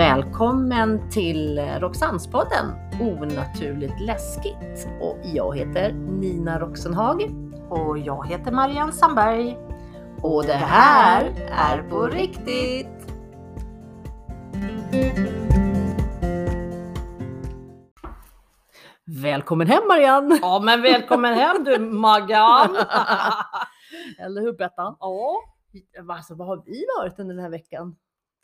Välkommen till Roxannespodden Onaturligt läskigt. Och jag heter Nina Roxenhag. Och jag heter Marianne Sandberg. Och det här är på riktigt. Välkommen hem Marianne! Ja men välkommen hem du Maggan! Eller hur Bettan? Ja. Alltså, vad har vi varit under den här veckan?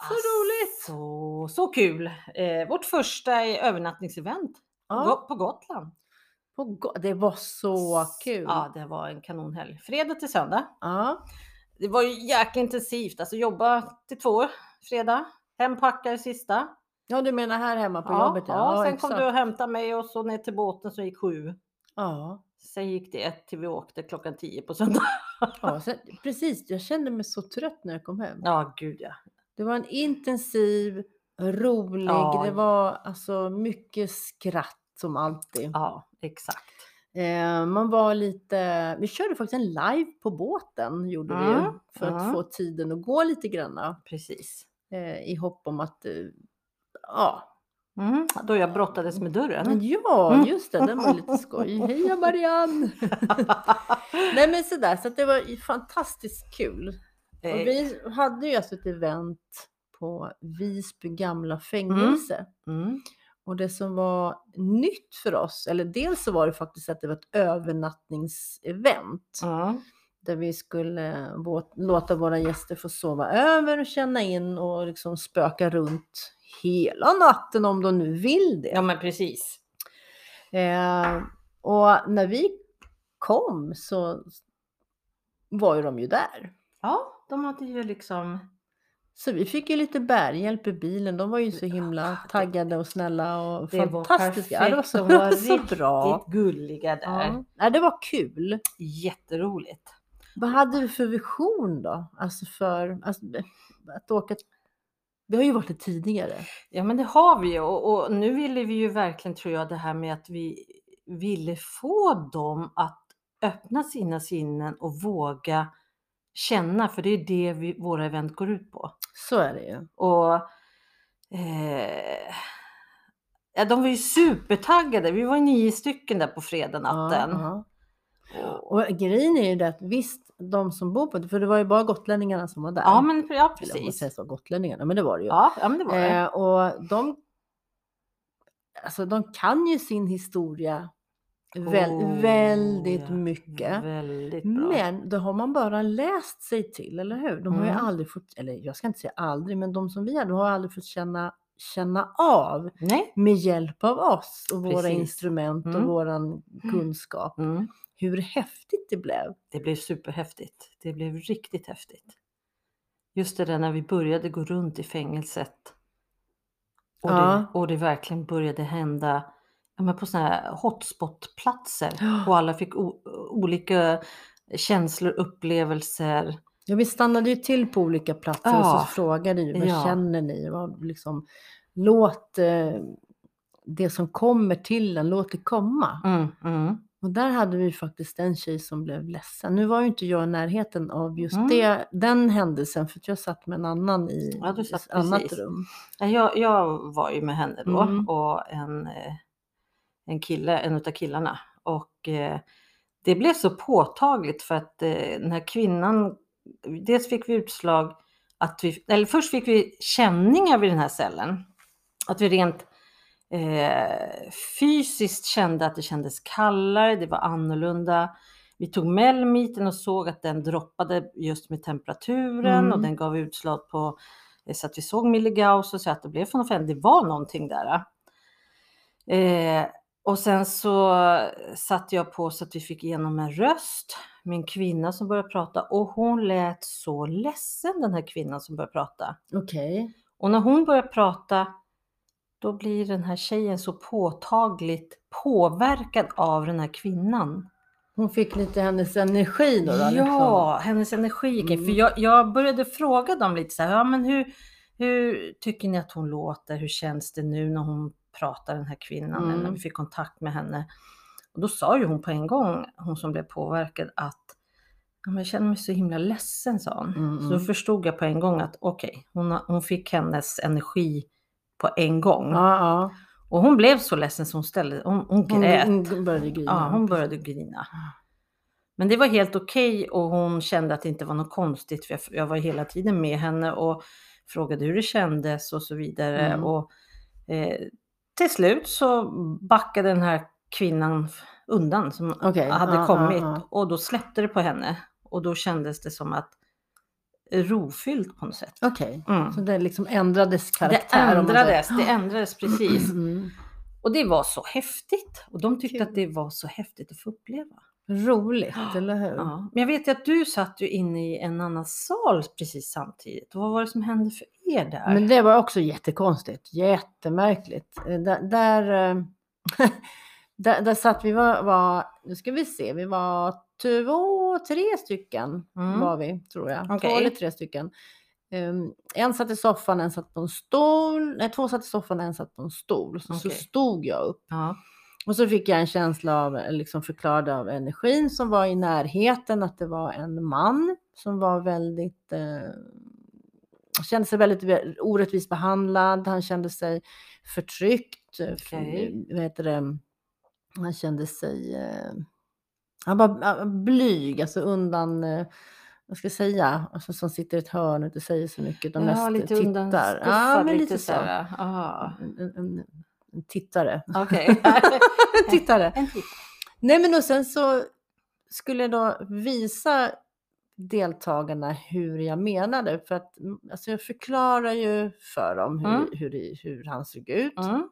Så roligt! Så, så kul! Eh, vårt första övernattningsevent Ja, på Gotland. på Go- det var så kul! Ja, det var en kanonhelg. Fredag till söndag. Ja. Det var ju jäkla intensivt. Alltså jobba till två fredag. Hempacka det sista. Ja, du menar här hemma på Ja, jobbet? ja, sen exakt. kom du och hämtade mig och så ner till båten så gick sju. Ja, Sen gick det ett till vi åkte klockan tio på söndag. ja sen, precis. Jag kände mig så trött när jag kom hem. Ja, gud ja. Det var en intensiv, rolig, Ja. det var alltså mycket skratt som alltid. Ja, exakt. Eh, man var lite, vi körde faktiskt en live på båten gjorde vi ju, Mm, för att mm. få tiden att gå lite granna. Precis. Eh, I hopp om att, eh, ja. Mm, då jag brottades med dörren. Ja, Mm. just det, den var lite skoj. Heja Marianne! Nej men sådär, så att det var fantastiskt kul. Och Eh, vi hade ju alltså ett event på Visby gamla fängelse. mm, Och det som var nytt för oss, eller dels så var det faktiskt att det var ett övernattningsevent. mm. Där vi skulle låta våra gäster få sova över och känna in och liksom spöka runt hela natten om de nu vill det. Ja men precis. Eh, och när vi kom så var ju de ju där. Ja, de hade ju liksom Så vi fick ju lite bärhjälp i bilen. De var ju så Ja, himla taggade och snälla och Det var fantastiska. Ja, det var så, perfekt. De var så riktigt bra. gulliga där. Ja. Nej, det var kul. Jätteroligt. Vad hade du för vision då? Alltså för alltså, att åka... Vi har ju varit det tidigare. Ja men det har vi ju och, och nu ville vi ju verkligen tror jag det här med att vi ville få dem att öppna sina sinnen och våga känna för det är det vi, våra event går ut på. Så är det ju. Och eh, ja, de var ju supertaggade. Vi var nio stycken där på fredag natten. Ja, ja. Och- grejen är ju det att visst, de som bor på det, för det var ju bara gotlänningarna som var där. Ja, men ja, precis. säger så, gotlänningarna, men det var det ju. Ja, ja, men det var det. Eh, och de, alltså de kan ju sin historia väl, Oh, väldigt ja, mycket. Väldigt. Men då har man bara läst sig till, eller hur? De har ju Mm. aldrig fått, eller jag ska inte säga aldrig, men de som vi hade har aldrig fått känna, känna av Nej. med hjälp av oss och våra Precis. instrument och Mm. våran kunskap. Mm. Hur häftigt det blev. Det blev superhäftigt. Det blev riktigt häftigt. Just det där när vi började gå runt i fängelset. Och, Ja. det, och det verkligen började hända ja, men på sådana här hotspot-platser. Och alla fick olika känslor, upplevelser. Ja, vi stannade ju till på olika platser och Ja. så frågade vi, vad Ja. känner ni? Vad, liksom, låt eh, det som kommer till en, låt det komma. Mm, mm. Och där hade vi faktiskt en tjej som blev ledsen. Nu var ju inte jag i närheten av just Mm. det, den händelsen för jag satt med en annan i Ja, ett annat rum. Ja, Jag, jag var ju med henne då Mm. och en, eh, en kille, en utav killarna. Och eh, det blev så påtagligt för att eh, den här kvinnan, dels fick vi utslag att vi, eller först fick vi känningar vid den här cellen. Att vi rent eh, fysiskt kände att det kändes kallare, det var annorlunda. Vi tog Melmiten och såg att den droppade just med temperaturen Mm. och den gav utslag på eh, så att vi såg milligauss och så att det blev från fem. Det var någonting där. Eh, och sen så satte jag på så att vi fick igenom en röst. Min kvinna som började prata och hon lät så ledsen den här kvinnan som började prata. Okej. Och när hon börjar prata då blir den här tjejen så påtagligt påverkad av den här kvinnan. Hon fick lite hennes energi då? då liksom. Ja, hennes energi in. För Mm. jag, jag började fråga dem lite så här, ja men hur, hur tycker ni att hon låter? Hur känns det nu när hon pratar den här kvinnan? Mm. När vi fick kontakt med henne. Och då sa ju hon på en gång, hon som blev påverkad, att jag känner mig så himla ledsen, sa hon. Mm, Så då mm. förstod jag på en gång att okej, hon, har- hon fick hennes energi på en gång. Ja, ja. Och hon blev så ledsen så hon ställde, hon, hon Hon, grät. hon började grina. ja, hon började grina. Men det var helt okej och hon kände att det inte var något konstigt för jag, jag var hela tiden med henne och frågade hur det kändes och så vidare. Mm. Och eh, till slut så backade den här kvinnan undan som Okej, hade ja, kommit ja, ja. och då släppte det på henne och då kändes det som att rofyllt på något sätt. Okej, Mm. så det liksom ändrades Det karaktär? säger. ändrades, det ändrades precis. Mm. Och det var så häftigt. Och de tyckte Kul. att det var så häftigt att få uppleva. Roligt, eller hur? Ja. Men jag vet ju att du satt ju inne i en annan sal precis samtidigt. Och vad var det som hände för er där? Men det var också jättekonstigt, jättemärkligt. Eh, Där, där, eh, där, där satt vi, var, var, nu ska vi se, vi var två, tre stycken Mm. var vi tror jag. Två Okej. eller tre stycken. Um, en satt i soffan, en satt på en stol. Nej, två satt i soffan, en satt på en stol. Så, så Okej. stod jag upp. Ja. Och så fick jag en känsla av, liksom förklarad av energin som var i närheten, att det var en man som var väldigt, eh, kände sig väldigt orättvist behandlad, han kände sig förtryckt, eh, Okej. vad heter det, han kände sig, eh, han var blyg, alltså undan, eh, vad ska jag säga, alltså, som sitter i ett hörn och inte säger så mycket, de ja, mest lite tittar. Ja, men lite, lite så. En, en, en, tittare. Okej. en tittare. en. Nej men och sen så skulle jag då visa deltagarna hur jag menade. För att mm, alltså jag förklarar ju för dem hur, Mm. hur, hur han såg ut. Mm.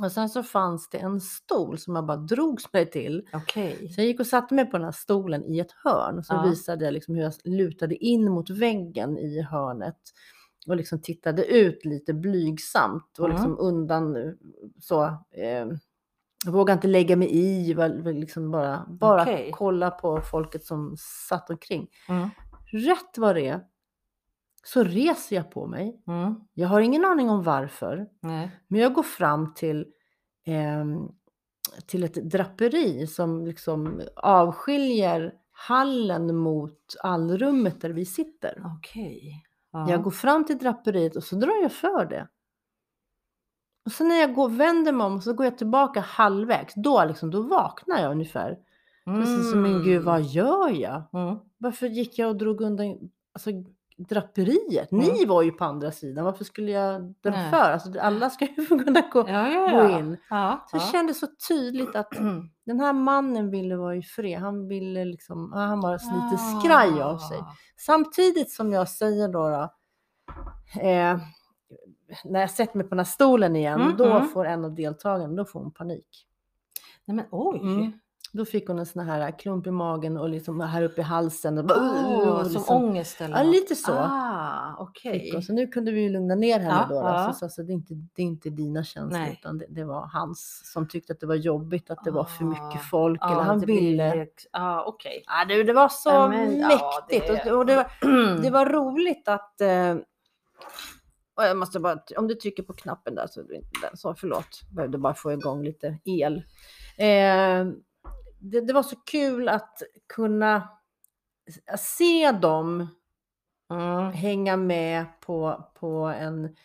Och sen så fanns det en stol som jag bara drogs mig till. Okej. Så jag gick och satte mig på den här stolen i ett hörn. Och så Ja. visade jag liksom hur jag lutade in mot väggen i hörnet. Och liksom tittade ut lite blygsamt och Mm. liksom undan eh, så. Eh, jag vågade inte lägga mig i, liksom bara, bara Okej. kolla på folket som satt omkring. Mm. Rätt vad det är så reser jag på mig. Mm. Jag har ingen aning om varför. Nej. Men jag går fram till, ehm, till ett draperi som liksom avskiljer hallen mot allrummet där vi sitter. Okej. Ja. Jag går fram till draperiet och så drar jag för det. Och sen när jag går, vänder mig om så går jag tillbaka halvvägs. Då, liksom, då vaknar jag ungefär. Precis som, men gud vad gör jag? Mm. Varför gick jag och drog undan alltså, draperiet? Ni Mm. var ju på andra sidan. Varför skulle jag dra Nej. för? Alltså, alla ska ju kunna gå, Ja, ja, gå ja. in. Ja, Så ja. kände så tydligt att den här mannen ville vara i fred. Han ville liksom, han var lite skraj av sig. Ah. Samtidigt som jag säger då, då eh, när jag sätter mig på den här stolen igen, Mm, då mm. får en av deltagarna, då får hon panik. Nej men oj. Mm. Då fick hon en sån här klump i magen och liksom här uppe i halsen. Och, Åh, och som liksom, ångest eller Ja, något. lite så. Ah, hon. Så nu kunde vi ju lugna ner henne Ja, då. då. ja. Så, så, så det, är inte, det är inte dina känslor Nej. utan det, det var hans som tyckte att det var jobbigt att det var för Ah. mycket folk. Ja, eller han det blir ville. ju- Ja, okej. Ja, det, det var så Ja, men, ja, mäktigt. det- Och, och det, var, det var roligt att... Eh, och jag måste bara, om du trycker på knappen där så är det inte den. Så förlåt, behövde bara få igång lite el. Eh, det, det var så kul att kunna se dem Mm. hänga med på, på en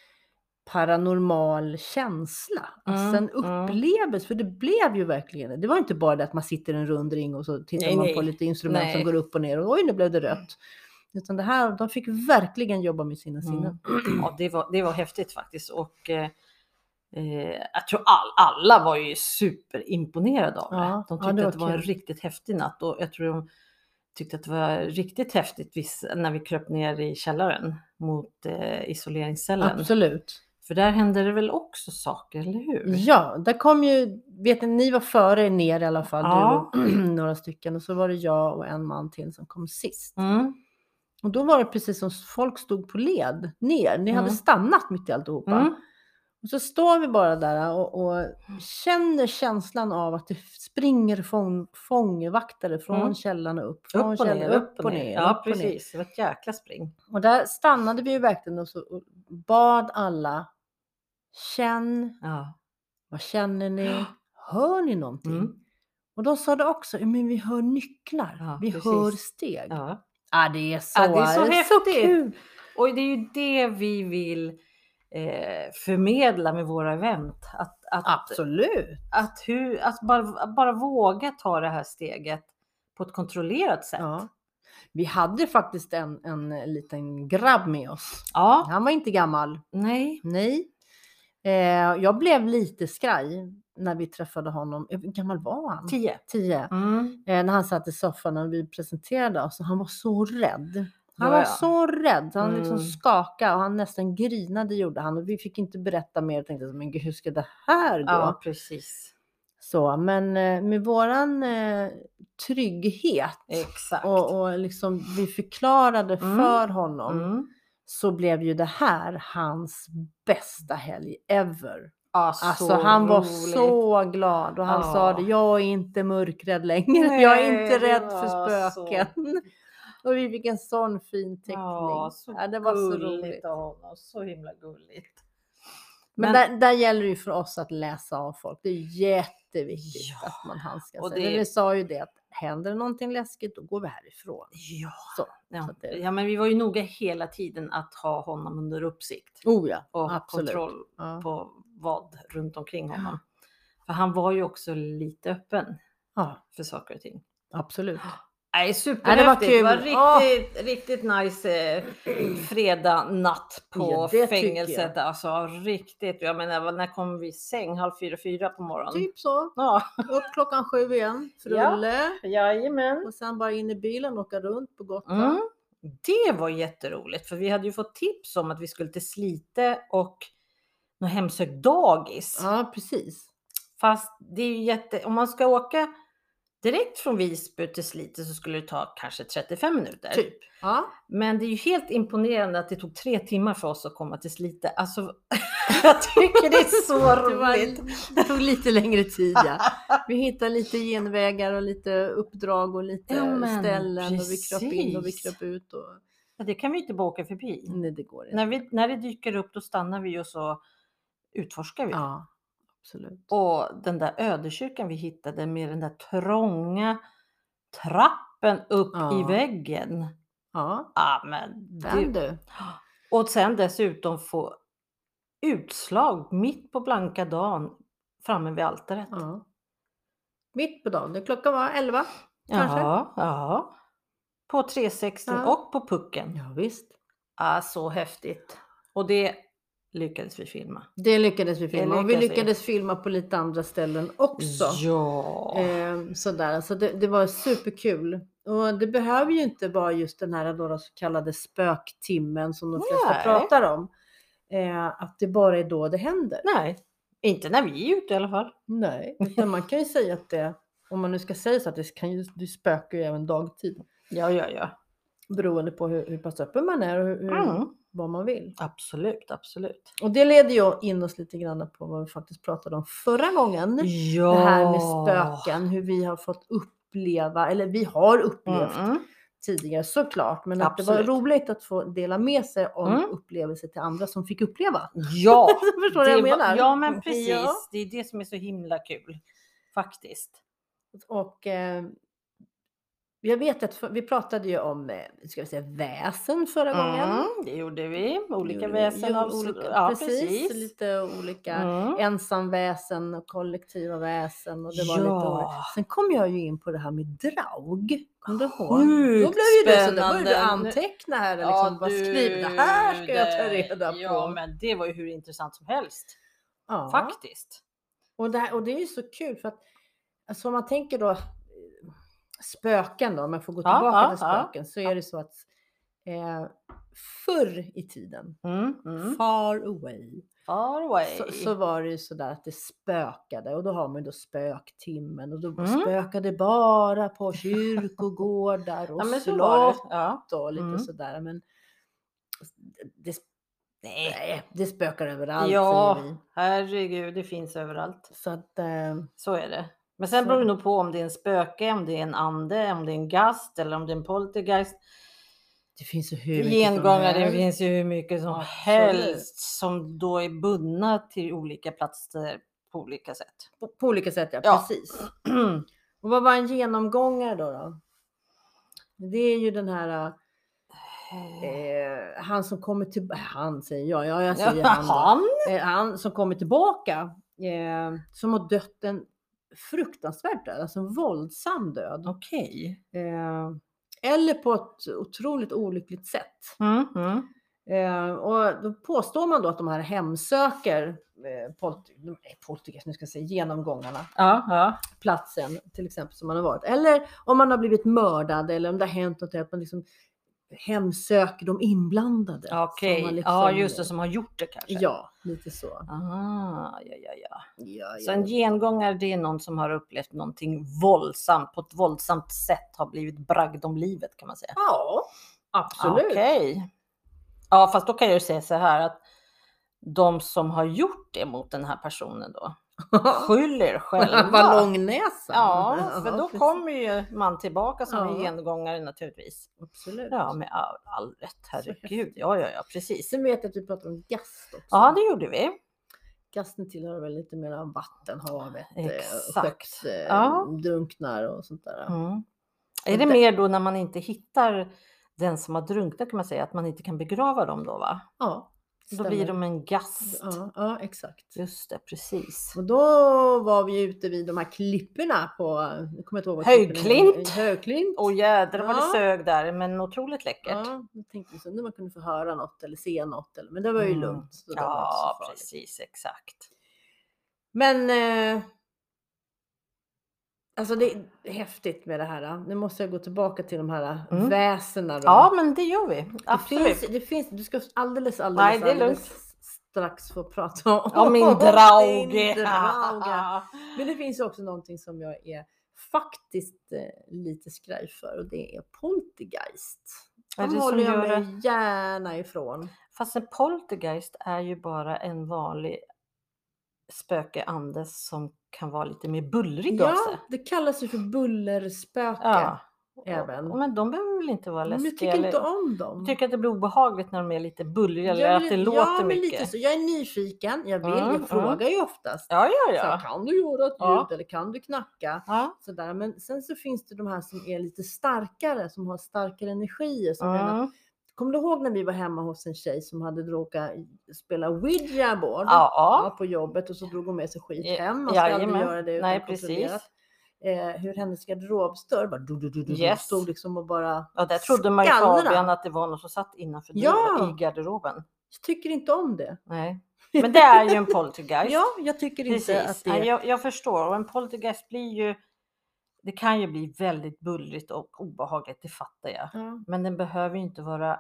paranormal känsla. Alltså Mm, en mm. upplevelse, för det blev ju verkligen det. Var inte bara det att man sitter i en rund ring och så tittar Nej, man nej. på lite instrument Nej. som går upp och ner och oj nu blev det rött. Utan det här, de fick verkligen jobba med sina sinnen. Ja, det var, det var häftigt faktiskt. Och eh, eh, jag tror all, alla var ju superimponerade av det. Ja, De ja, tyckte det var att det var en kul. riktigt häftig natt och jag tror de tyckte att det var riktigt häftigt när vi kröp ner i källaren mot eh, isoleringscellen. Absolut. För där hände det väl också saker, eller hur? Ja, där kom ju, vet ni, ni var före ner i alla fall, Ja. du och några stycken. Och så var det jag och en man till som kom sist. Mm. Och då var det precis som folk stod på led ner. Ni hade Mm. stannat mitt i alltihopa. Mm. Och så står vi bara där och, och känner känslan av att det springer fång, fångvaktare från Mm. källan och upp. Från Upp och ner, källan, upp och ner. Ja, upp och ner. precis. Det var ett jäkla spring. Och där stannade vi ju verkligen och, så, och bad alla. Känn, Ja. vad känner ni? Hör ni någonting? Mm. Och de sa det också, "Ja, men vi hör nycklar, Ja, vi precis. hör steg. Ja. ja. det är så, Ja, det är så häftigt. kul. Och det är ju det vi vill eh, förmedla med våra event. Att, att, Absolut. att, hur, att, bara, att bara våga ta det här steget på ett kontrollerat sätt. Ja. Vi hade faktiskt en, en liten grabb med oss. Ja, Han var inte gammal. nej. Nej. Eh, jag blev lite skraj när vi träffade honom. Hur gammal var han? Tio. Tio. Mm. Eh, när han satt i soffan och vi presenterade oss. Han var så rädd. Han var ja. så rädd. Han liksom Mm. skakade och han nästan grinade gjorde han. Och vi fick inte berätta mer. Jag tänkte, men gud, hur ska det här gå? Ja, precis. Så, men eh, med våran eh, trygghet Exakt. och, och liksom vi förklarade Mm. för honom Mm. så blev ju det här hans bästa helg ever. Så Alltså han var roligt. så glad och han sa Ja. det, jag är inte mörkrädd längre, jag är Nej, inte rädd för spöken. Och vi fick en sån fin teckning. Ja, så Ja, det var så roligt. av honom. Så himla gulligt. Men, Men- där, där gäller det ju för oss att läsa av folk. Det är jätteviktigt Ja, att man handskas. det- Vi sa ju det att händer någonting läskigt då går vi härifrån. Ja. Så, Ja. så det- ja, men vi var ju noga hela tiden att ha honom under uppsikt Oh ja, och absolut. kontroll Ja. på vad runt omkring honom. För han var ju också lite öppen för saker och ting. absolut. Nej, Ja, superhäftigt. det var det var kul. riktigt, riktigt nice eh, fredag natt på Ja, fängelset. Alltså riktigt. Jag menar, när kom vi i säng? Halv fyra, fyra på morgonen? Typ så. Ja, Upp klockan sju igen, Ja. frulle. jajamän. Och sen bara in i bilen och åka runt på Gotland. Mm. Det var jätteroligt för vi hade ju fått tips om att vi skulle till Slite och något hemsökt dagis. Ja, precis. Fast det är ju jätte... Om man ska åka direkt från Visby till Slite så skulle det ta kanske 35 minuter. Typ. Ja. Men det är ju helt imponerande att det tog tre timmar för oss att komma till Slite. Alltså, jag tycker det är så Det, var, roligt. det tog lite längre tid ja. Vi hittade lite genvägar och lite uppdrag och lite Ja, ställen och vi kröp in och vi precis. kröp ut. Och... Ja, det kan vi inte bara åka förbi. Nej, det går inte. När, vi, när det dyker upp då stannar vi och så utforskar vi. Ja, absolut. Och den där ödekyrkan vi hittade med den där trånga trappen upp Ja. i väggen. Ja, Ja, men den du. och sen dessutom få utslag mitt på blanka dagen framme vid altaret. Ja. Mitt på dagen. Klockan var 11 kanske. Ja, ja. På 360 Ja. och på pucken. Ja, visst. Ja, så häftigt. Och det lyckades vi filma. Det lyckades vi filma. och vi lyckades vi. lyckades filma på lite andra ställen också. Ja. Eh, sådär, så det, det var superkul. Och det behöver ju inte vara just den här då, så kallade spöktimmen som de flesta Nej. pratar om. Eh, att det bara är då det händer. Nej, inte när vi är ute i alla fall. Nej, utan man kan ju säga att det, om man nu ska säga så att det, kan ju, det spökar ju även dagtid. Ja, ja, ja. Beroende på hur, hur pass öppen man är och hur, Mm. vad man vill. Absolut, absolut. Och det leder ju in oss lite grann på vad vi faktiskt pratade om förra gången. Ja. Det här med spöken, hur vi har fått uppleva, eller vi har upplevt Mm. tidigare såklart, men att det Absolut. var roligt att få dela med sig om Mm. upplevelser till andra som fick uppleva. Ja, Förstår jag det var- menar? Ja, men precis. Ja. Det är det som är så himla kul. Faktiskt. Och eh, jag vet att för, vi pratade ju om eh, ska vi säga, väsen förra gången. Mm, det gjorde vi. Olika Gjorde- väsen. jo, av- olika, ja, precis, precis. Lite olika Mm. ensamväsen och kollektiva väsen. Och det var lite Ja. olika. Sen kom jag ju in på det här med draug. Kommer du ihåg? Då blev ju det så, då började du anteckna här. Liksom, bara skriv, det här ska jag ta det- reda på. Ja, men det var ju hur intressant som helst. Ja. Faktiskt. Och det, här, och det är ju så kul för att alltså om man tänker då spöken då, om man får gå tillbaka ja, till spöken, så är det så att eh, förr i tiden, Mm, mm. far away, Far away. så, så var det ju sådär att det spökade och då har man ju då spöktimmen och då Mm. spökade bara på kyrkogårdar och ja, slott Ja. och lite Mm. sådär. Men det, Nej. det spökar överallt Ja, herregud, det finns överallt. Så att, eh, Så är det. Men sen beror det nog på om det är en spöke, om det är en ande, om det är en gast eller om det är en poltergeist. det finns ju hur mycket Gengångare, det finns ju hur mycket som Absolut. helst som då är bundna till olika platser på olika sätt. På, på olika sätt, ja, Ja. precis. Och vad var en genomgångare då? då? Det är ju den här, Eh, han som kommer till... Han säger jag, ja jag säger Ja, han. han? Eh, han som kommer tillbaka. Eh, som har dött en fruktansvärd död, alltså en våldsam död. Okej. Eh, eller på ett otroligt olyckligt sätt. Mm, mm. Eh, och då påstår man då att de här hemsöker eh, nej, poltergeist, nu ska jag säga genomgångarna, Ja, ja. platsen till exempel som man har varit. Eller om man har blivit mördad eller om det har hänt något, att man liksom hemsöker de inblandade. Okej. har liksom- Ja, just det, som har gjort det kanske. Ja, lite så. Ah, ja, ja, ja. Ja, Så ja. en gengångare det är någon som har upplevt någonting våldsamt, på ett våldsamt sätt har blivit bragd om livet kan man säga. ja absolut. Okej. Ja, fast då kan jag ju säga så här att de som har gjort det mot den här personen då, skyll er själva. Ballongnäsan. Ja, för då precis. kommer ju man tillbaka som en Ja. gengångare naturligtvis. Absolut. Ja, med all, all rätt. Herregud. Ja, ja, ja, precis. Sen vet jag att vi pratade om gast också. Ja, det gjorde vi. Gasten tillhör väl lite mer vattenhavet, Exakt. eh, skökt, eh, Ja. drunknar och sånt där. Mm. Är det det- mer då när man inte hittar den som har drunknat kan man säga, att man inte kan begrava dem då va? Ja, Då blir stämmer. de en gast. Ja, ja, exakt. Just det, precis. Och då var vi ute vid de här klipporna på, nu kommer jag inte ihåg vad Högklint. Högklint. Och jädrar vad det Ja. sög där, men otroligt läckert. Ja, då tänkte så nu man kunde få höra något eller se något. Eller, men det var ju Mm. lugnt. Det Ja, precis, exakt. Men eh, alltså det är häftigt med det här. Nu måste jag gå tillbaka till de här Mm. väsena. Då. Ja, men det gör vi. det, Absolut. finns, det finns, du ska alldeles, alldeles, Nej, det alldeles strax få prata om, Om min din draug. drauga. Men det finns också någonting som jag är faktiskt eh, lite skraj för och det är poltergeist. Är De det håller jag mig gärna ifrån. Fast en poltergeist är ju bara en vanlig spökeande som kan vara lite mer bullrig av Ja, sig. det kallas ju för bullerspöke. Ja. även. Men de behöver väl inte vara Men jag läskiga? tycker inte eller- om dem. Jag tycker att det blir obehagligt när de är lite bullriga eller att det ja, låter men mycket. Lite så. Jag är nyfiken, jag vill, Mm, jag mm. frågar ju oftast. Ja, ja, Så, ja. kan du göra ett ljud Ja. eller kan du knacka? ja. Sådär. Men sen så finns det de här som är lite starkare, som har starkare energier. Som Mm. Kommer du ihåg när vi var hemma hos en tjej som hade råkat spela ouija board Ja, ja, på jobbet och så drog hon med sig skit hem. Man ska aldrig göra det utan Nej, precis. Eh, hur hennes garderobsdörr bara du, du, du, du, Yes. stod liksom och bara Ja, där trodde man ju. Fabian att det var någon som satt innanför Ja. i garderoben. Jag tycker inte om det. Nej. Men det är ju en poltergeist. Ja, jag tycker inte Precis. att det Ja, jag, jag förstår. Och en poltergeist blir ju... Det kan ju bli väldigt bullrigt och obehagligt, det fattar jag. Ja. Men den behöver ju inte vara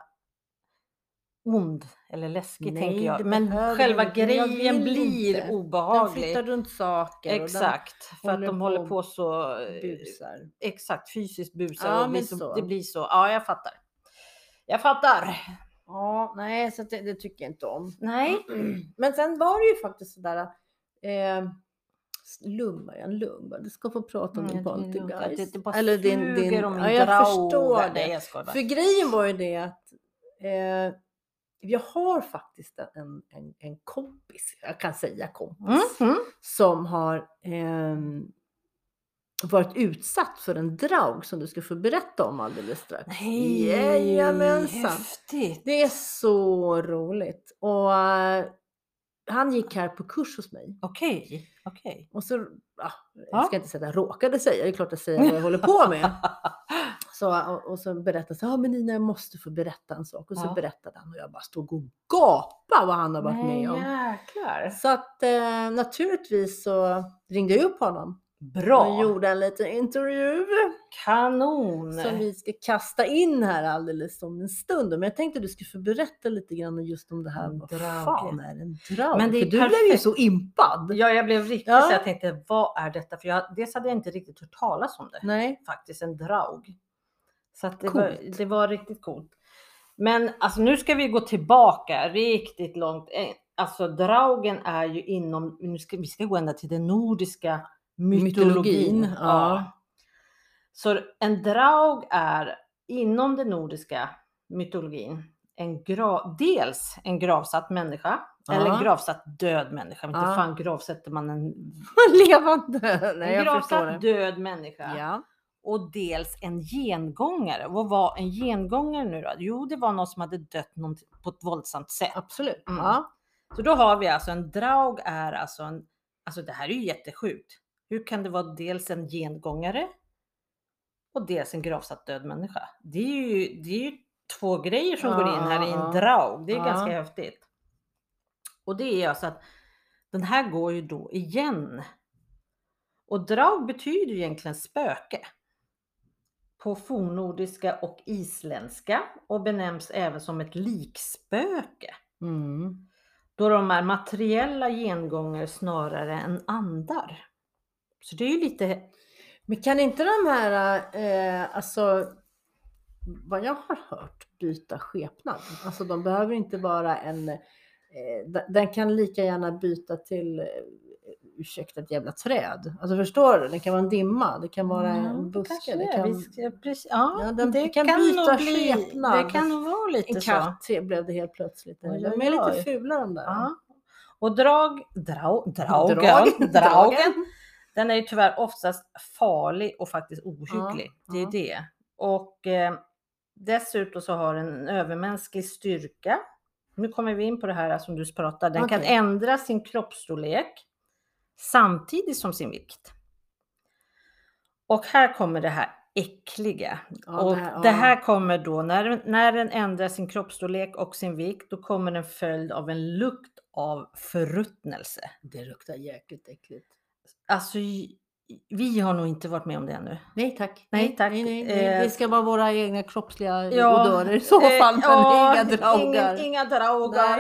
ond eller läskig Nej, tänker jag. Men själva den grejen blir inte. Den obehaglig. flyttar runt saker. den Exakt, för att de håller på så... Busar. Exakt, fysiskt busar. Ja, och blir men så, så. Det blir så. Ja, jag fattar. Jag fattar. Ja, nej, så det, det tycker jag inte om. Nej. Men sen var det ju faktiskt sådär. Eh, lugn Marianne, lugn. bara. Du ska få prata om din Mm, lugnt. poltergeist. Det, det bara Eller din, din, ja, jag förstår det. jag. För grejen var ju det att eh, jag har faktiskt en, en, en kompis, jag kan säga kompis, Mm, mm. som har ehm, varit utsatt för en draug som du ska få berätta om alldeles strax. Nej, Jajamensan. häftigt. Det är så roligt. Och eh, han gick här på kurs hos mig. Okej, okej. Och så, ja, Ja. jag ska inte säga att jag råkade säga, det är klart jag säger vad jag håller på med. Så, och, och så berättade han, ja men Nina jag måste få berätta en sak. Och så Ja. berättade han och jag bara stod och gapade vad han har varit Nej, med om. jäklar. Så att eh, naturligtvis så ringde jag upp honom Bra. och gjorde en liten intervju Kanon. som vi ska kasta in här alldeles om en stund. Men jag tänkte att du skulle få berätta lite grann just om det här. Vad Drauge. fan är en draug? Men det är För du blev ju perfekt. så impad. Ja, jag blev riktigt Ja. så jag tänkte, vad är detta? För jag, dels hade jag inte riktigt hört talas om det. Nej. Faktiskt en draug. Så det, var, Coolt. det var riktigt coolt. Men alltså nu ska vi gå tillbaka riktigt långt. Eh, Alltså draugen är ju inom, nu ska, vi ska gå ända till den nordiska mytologin. Mytologin, ja. Så en draug är inom den nordiska mytologin en gra, dels en gravsatt människa eller en Ja. gravsatt död människa. Inte Ja. fan gravsätter man en, Levande. Nej, en gravsatt död människa. Ja. och dels en gengångare. Vad var en gengångare nu då? Jo, det var någon som hade dött någon på ett våldsamt sätt. Absolut. Mm. Ja. Så då har vi alltså en draug är alltså en, alltså det här är ju jättesjukt. Hur kan det vara dels en gengångare och dels en gravsatt död människa? Det är ju, det är ju två grejer som går in här i en Ja, draug. Det är ja. ganska häftigt. Och det är alltså att den här går ju då igen. Och draug betyder ju egentligen spöke. På fornnordiska och isländska och benämns även som ett likspöke Mm. då de är materiella gengångare snarare än andar. Så det är ju lite, Men kan inte de här, eh, alltså vad jag har hört, byta skepnad? Alltså de behöver inte vara en, eh, den kan lika gärna byta till, eh, ursäkta ett jävla träd. Alltså förstår du? Det kan vara en dimma, det kan vara Ja, en buske. Det kan, ska- precis- ja, Ja, den det kan kan, byta bli, skepnad. det kan vara lite en så. katt blev det helt plötsligt. Oj, De är lite fula de där. Ja. Och drag, drag, Drag- draugen, den är ju tyvärr oftast farlig och faktiskt ohygglig. Ja, det är ja. det. Och eh, dessutom så har den en övermänsklig styrka. Nu kommer vi in på det här som du pratar. Den kan Okej. ändra sin kroppsstorlek samtidigt som sin vikt. Och här kommer det här äckliga. Ja, och det här- det ja. här kommer då när, den- när den ändrar sin kroppsstorlek och sin vikt, då kommer en följd av en lukt av förruttnelse. Det luktar jäkligt äckligt. Alltså, vi har nog inte varit med om det ännu. Nej tack. Nej, tack. Nej, nej, nej. Eh, Det ska vara våra egna kroppsliga Ja, odörer i så eh, fall. Men ja, inga draugar. Inga, inga draugar.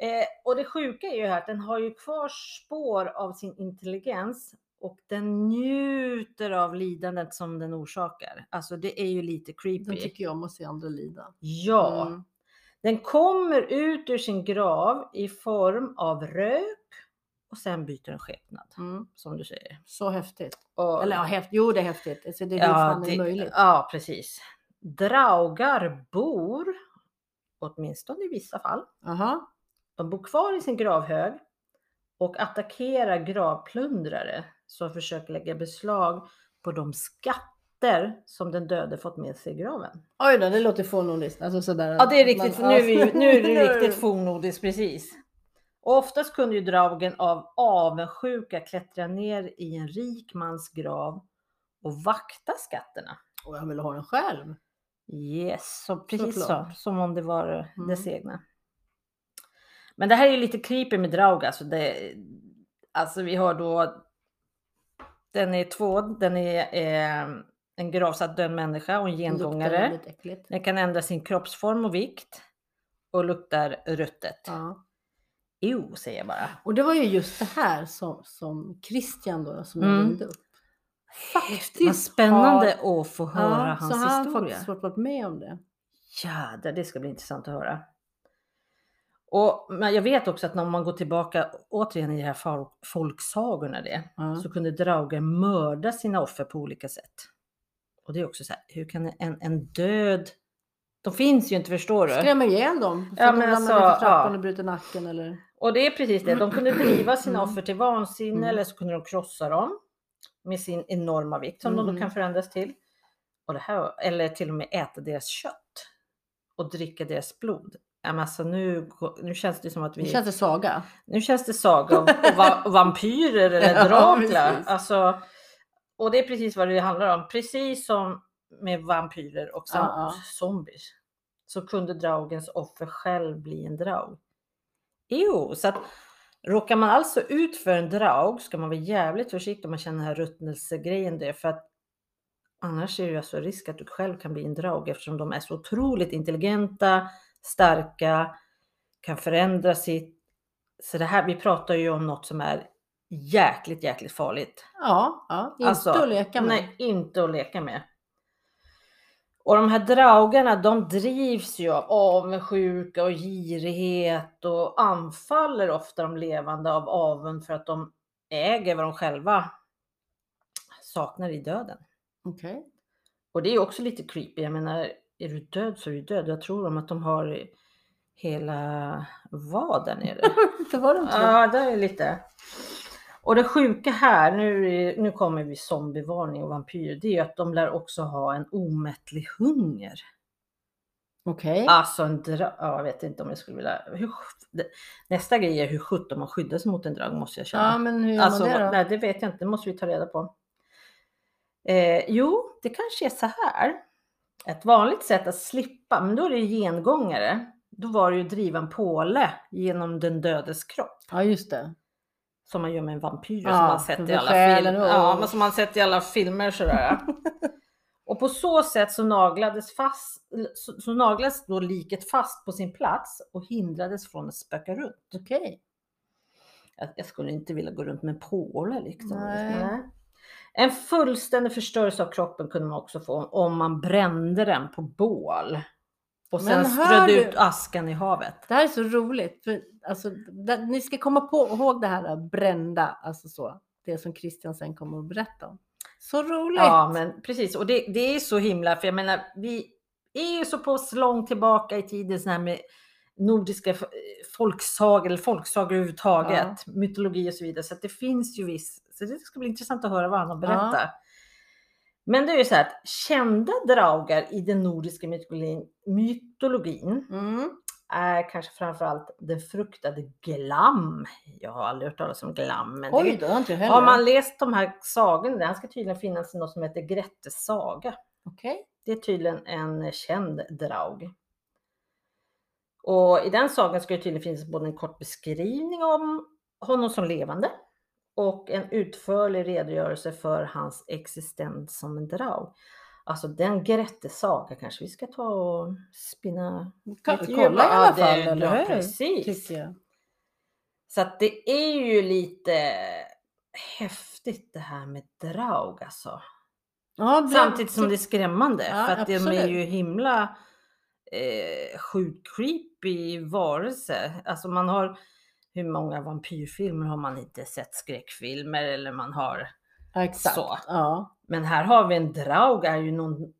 Eh, och det sjuka är ju här att den har ju kvar spår av sin intelligens och den njuter av lidandet som den orsakar. Alltså det är ju lite Den creepy. tycker jag om att se andra lida. Ja, Mm. den kommer ut ur sin grav i form av rök och sen byter den skepnad Mm. som du säger. Så häftigt. Och, Eller ja, häftigt. Jo, det är häftigt. Alltså, det är fan det möjligt. ja, precis. Draugar bor, åtminstone i vissa fall, Aha. De bor kvar i sin gravhög och attackerar gravplundrare som försöker lägga beslag på de skatter som den döde fått med sig i graven. Oj då, det låter fornnordiskt. Alltså sådär. Ja, det är riktigt. man- nu, är nu är det riktigt fornnordiskt, precis. Och oftast kunde ju draugen av avundsjuka klättra ner i en rik mans grav och vakta skatterna. Och jag vill ha den själv. Yes, så precis så. Som om det var Mm. dess egna. Men det här är ju lite creepy med Draug. Alltså, det, alltså vi har då. Den är två. Den är eh, en gravsatt död människa och en gengångare. Den kan ändra sin kroppsform och vikt och luktar ruttet. Ja. Jo, säger jag bara. Och det var ju just det här som, som Christian då, som Mm. jag ringde upp. Vad spännande har- att få höra Ja, hans så han har historia. faktiskt fått varit med om det. Jädrar, det ska bli intressant att höra. Och, men jag vet också att när man går tillbaka återigen i de här fol- folksagorna det, Ja. så kunde draugar mörda sina offer på olika sätt. Och det är också så här, hur kan en, en död, de finns ju inte förstår du. Skrämmer ihjäl dem. Så Ja, att de ramlar alltså, ner för trappan ja. och bryter nacken eller... Och det är precis det, de kunde driva sina Mm. offer till vansinne Mm. eller så kunde de krossa dem med sin enorma vikt som de Mm. då kan förändras till. Och det här, eller till och med äta deras kött och dricka deras blod. Ja, men alltså nu, nu känns det som att vi... Det känns det svaga. Nu känns det saga och, och va, vampyrer eller Ja, Dracula. precis. alltså, och det är precis vad det handlar om. Precis som med vampyrer och sam- Ja, ja. zombies så kunde draugens offer själv bli en draug. Jo, så att råkar man alltså ut för en draug ska man vara jävligt försiktig om man känner den här ruttnelsegrejen det för att annars är det ju alltså risk att du själv kan bli en draug eftersom de är så otroligt intelligenta, starka, kan förändra sitt. Så det här, vi pratar ju om något som är jäkligt, jäkligt farligt. Ja, ja. inte Alltså, att leka med. Nej, inte att leka med. Och de här draugarna, de drivs ju av avundsjuka och girighet och anfaller ofta de levande av avund för att de äger vad de själva saknar i döden. Okej. Och det är också lite creepy. Jag menar, är du död så är du död. Jag tror de att de har hela vad där nere. Det var det inte. Ja, det är lite. Och det sjuka här, nu, nu kommer vi zombievarning och vampyrer, det är att de lär också ha en omättlig hunger. Okej. Alltså en dra- ja, jag vet inte om jag skulle vilja... Hur, nästa grej är hur sjutton man skyddar sig mot en drag måste jag känna. Ja, men hur gör Alltså, man det då? nej, det vet jag inte. Det måste vi ta reda på. Eh, jo, det kanske är så här. Ett vanligt sätt att slippa, men då är det ju gengångare. Då var det ju driva en påle genom den dödes kropp. Ja, just det. Som man gör med en vampyr Ja, som man sett i alla, själen film- och- ja, men som man sett i alla filmer sådär. och på så sätt så naglades, fast, så, så naglades då liket fast på sin plats och hindrades från att spöka runt. Okej. Jag, jag skulle inte vilja gå runt med en påle liksom. Nej. En fullständig förstörelse av kroppen kunde man också få om man brände den på bål. Och sen strödde du- ut askan i havet. Det här är så roligt. För, alltså, det, ni ska komma på, ihåg det här brända, alltså så. Det som Christian sen kommer att berätta om. Så roligt! Ja men precis och det, det är så himla för jag menar vi är ju så pass långt tillbaka i tiden så här med nordiska folksagor eller folksagor överhuvudtaget, mytologi och så vidare. Så det finns ju viss, så det ska bli intressant att höra vad han har berättat. Men det är ju så här att kända draugar i den nordiska mytologin, mytologin Mm. är kanske framförallt den fruktade glam. Jag har aldrig hört talas om glam. Men Oj, det, det har inte heller. har man läst de här sagorna, det ska tydligen finnas något som heter Grettes saga. Okej. Det är tydligen en känd draug. Och i den sagan ska det tydligen finnas både en kort beskrivning om honom som levande och en utförlig redogörelse för hans existens som en draug. Alltså den Grettes saga kanske vi ska ta och spinna vi kolla i alla Ja, det- fall, eller ja, hur? Precis. Så att det är ju lite häftigt det här med draug alltså. Ja, bra. Samtidigt som det är skrämmande Ja, för att de är absolut. ju himla eh, sjukt creepy varelse. Alltså man har hur många vampyrfilmer har man inte sett skräckfilmer eller man har exakt. så. Ja. men här har vi en draug är ju någon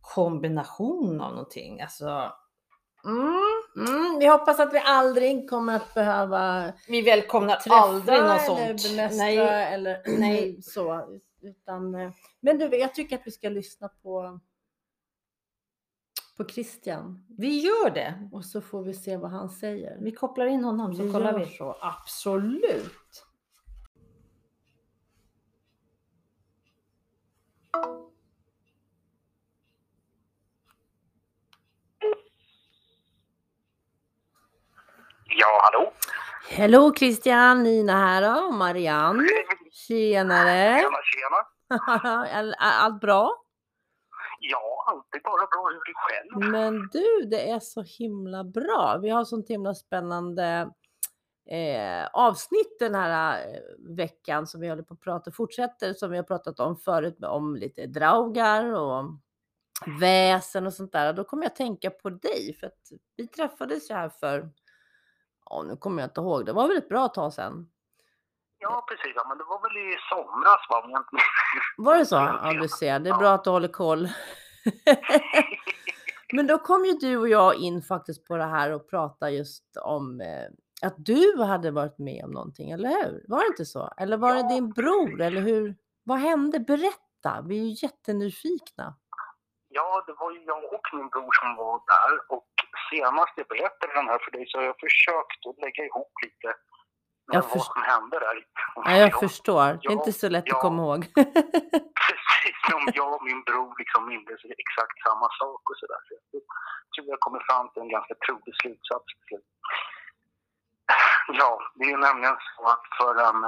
kombination av någonting. Alltså, mm, Mm, vi hoppas att vi aldrig kommer att behöva vi välkomnar aldrig något eller sånt. bemästra Nej, eller nej. så. Utan, eh, men du, jag tycker att vi ska lyssna på, på Christian vi gör det. och så får vi se vad han säger. Vi kopplar in honom så Vi kollar gör vi. så, absolut. Ja, hallå? Hello Christian, Nina här och Marianne. Tjenare! Tjena, tjena. Allt bra? Ja, alltid bara bra. ur dig själv? Men du, det är så himla bra. Vi har sånt himla spännande eh, avsnitt den här eh, veckan som vi håller på att prata, fortsätter som vi har pratat om förut med- om lite draugar och väsen och sånt där. Då kommer jag tänka på dig för att vi träffades ju här för, ja nu kommer jag inte ihåg, det var väl ett bra tag sedan. Ja, precis. Ja, men det var väl i somras, va? om jag inte minns Var det så? Ja, du ser. Det är bra att du håller koll. Men då kom ju du och jag in faktiskt på det här och pratade just om eh, att du hade varit med om någonting, eller hur? Var det inte så? Eller var det Ja, din bror, eller hur? Vad hände? Berätta, vi är ju jättenyfikna. Ja, det var ju jag och min bror som var där. Och senast jag berättade den här för dig så har jag försökt att lägga ihop lite Jag vad som hände där. Ja, jag förstår. Det är inte så lätt att ja. komma ihåg. Precis som jag och min bror liksom mindes exakt samma sak och sådär. Så jag tror jag kommer fram till en ganska trolig slutsats. Ja, det är ju nämligen så att för en,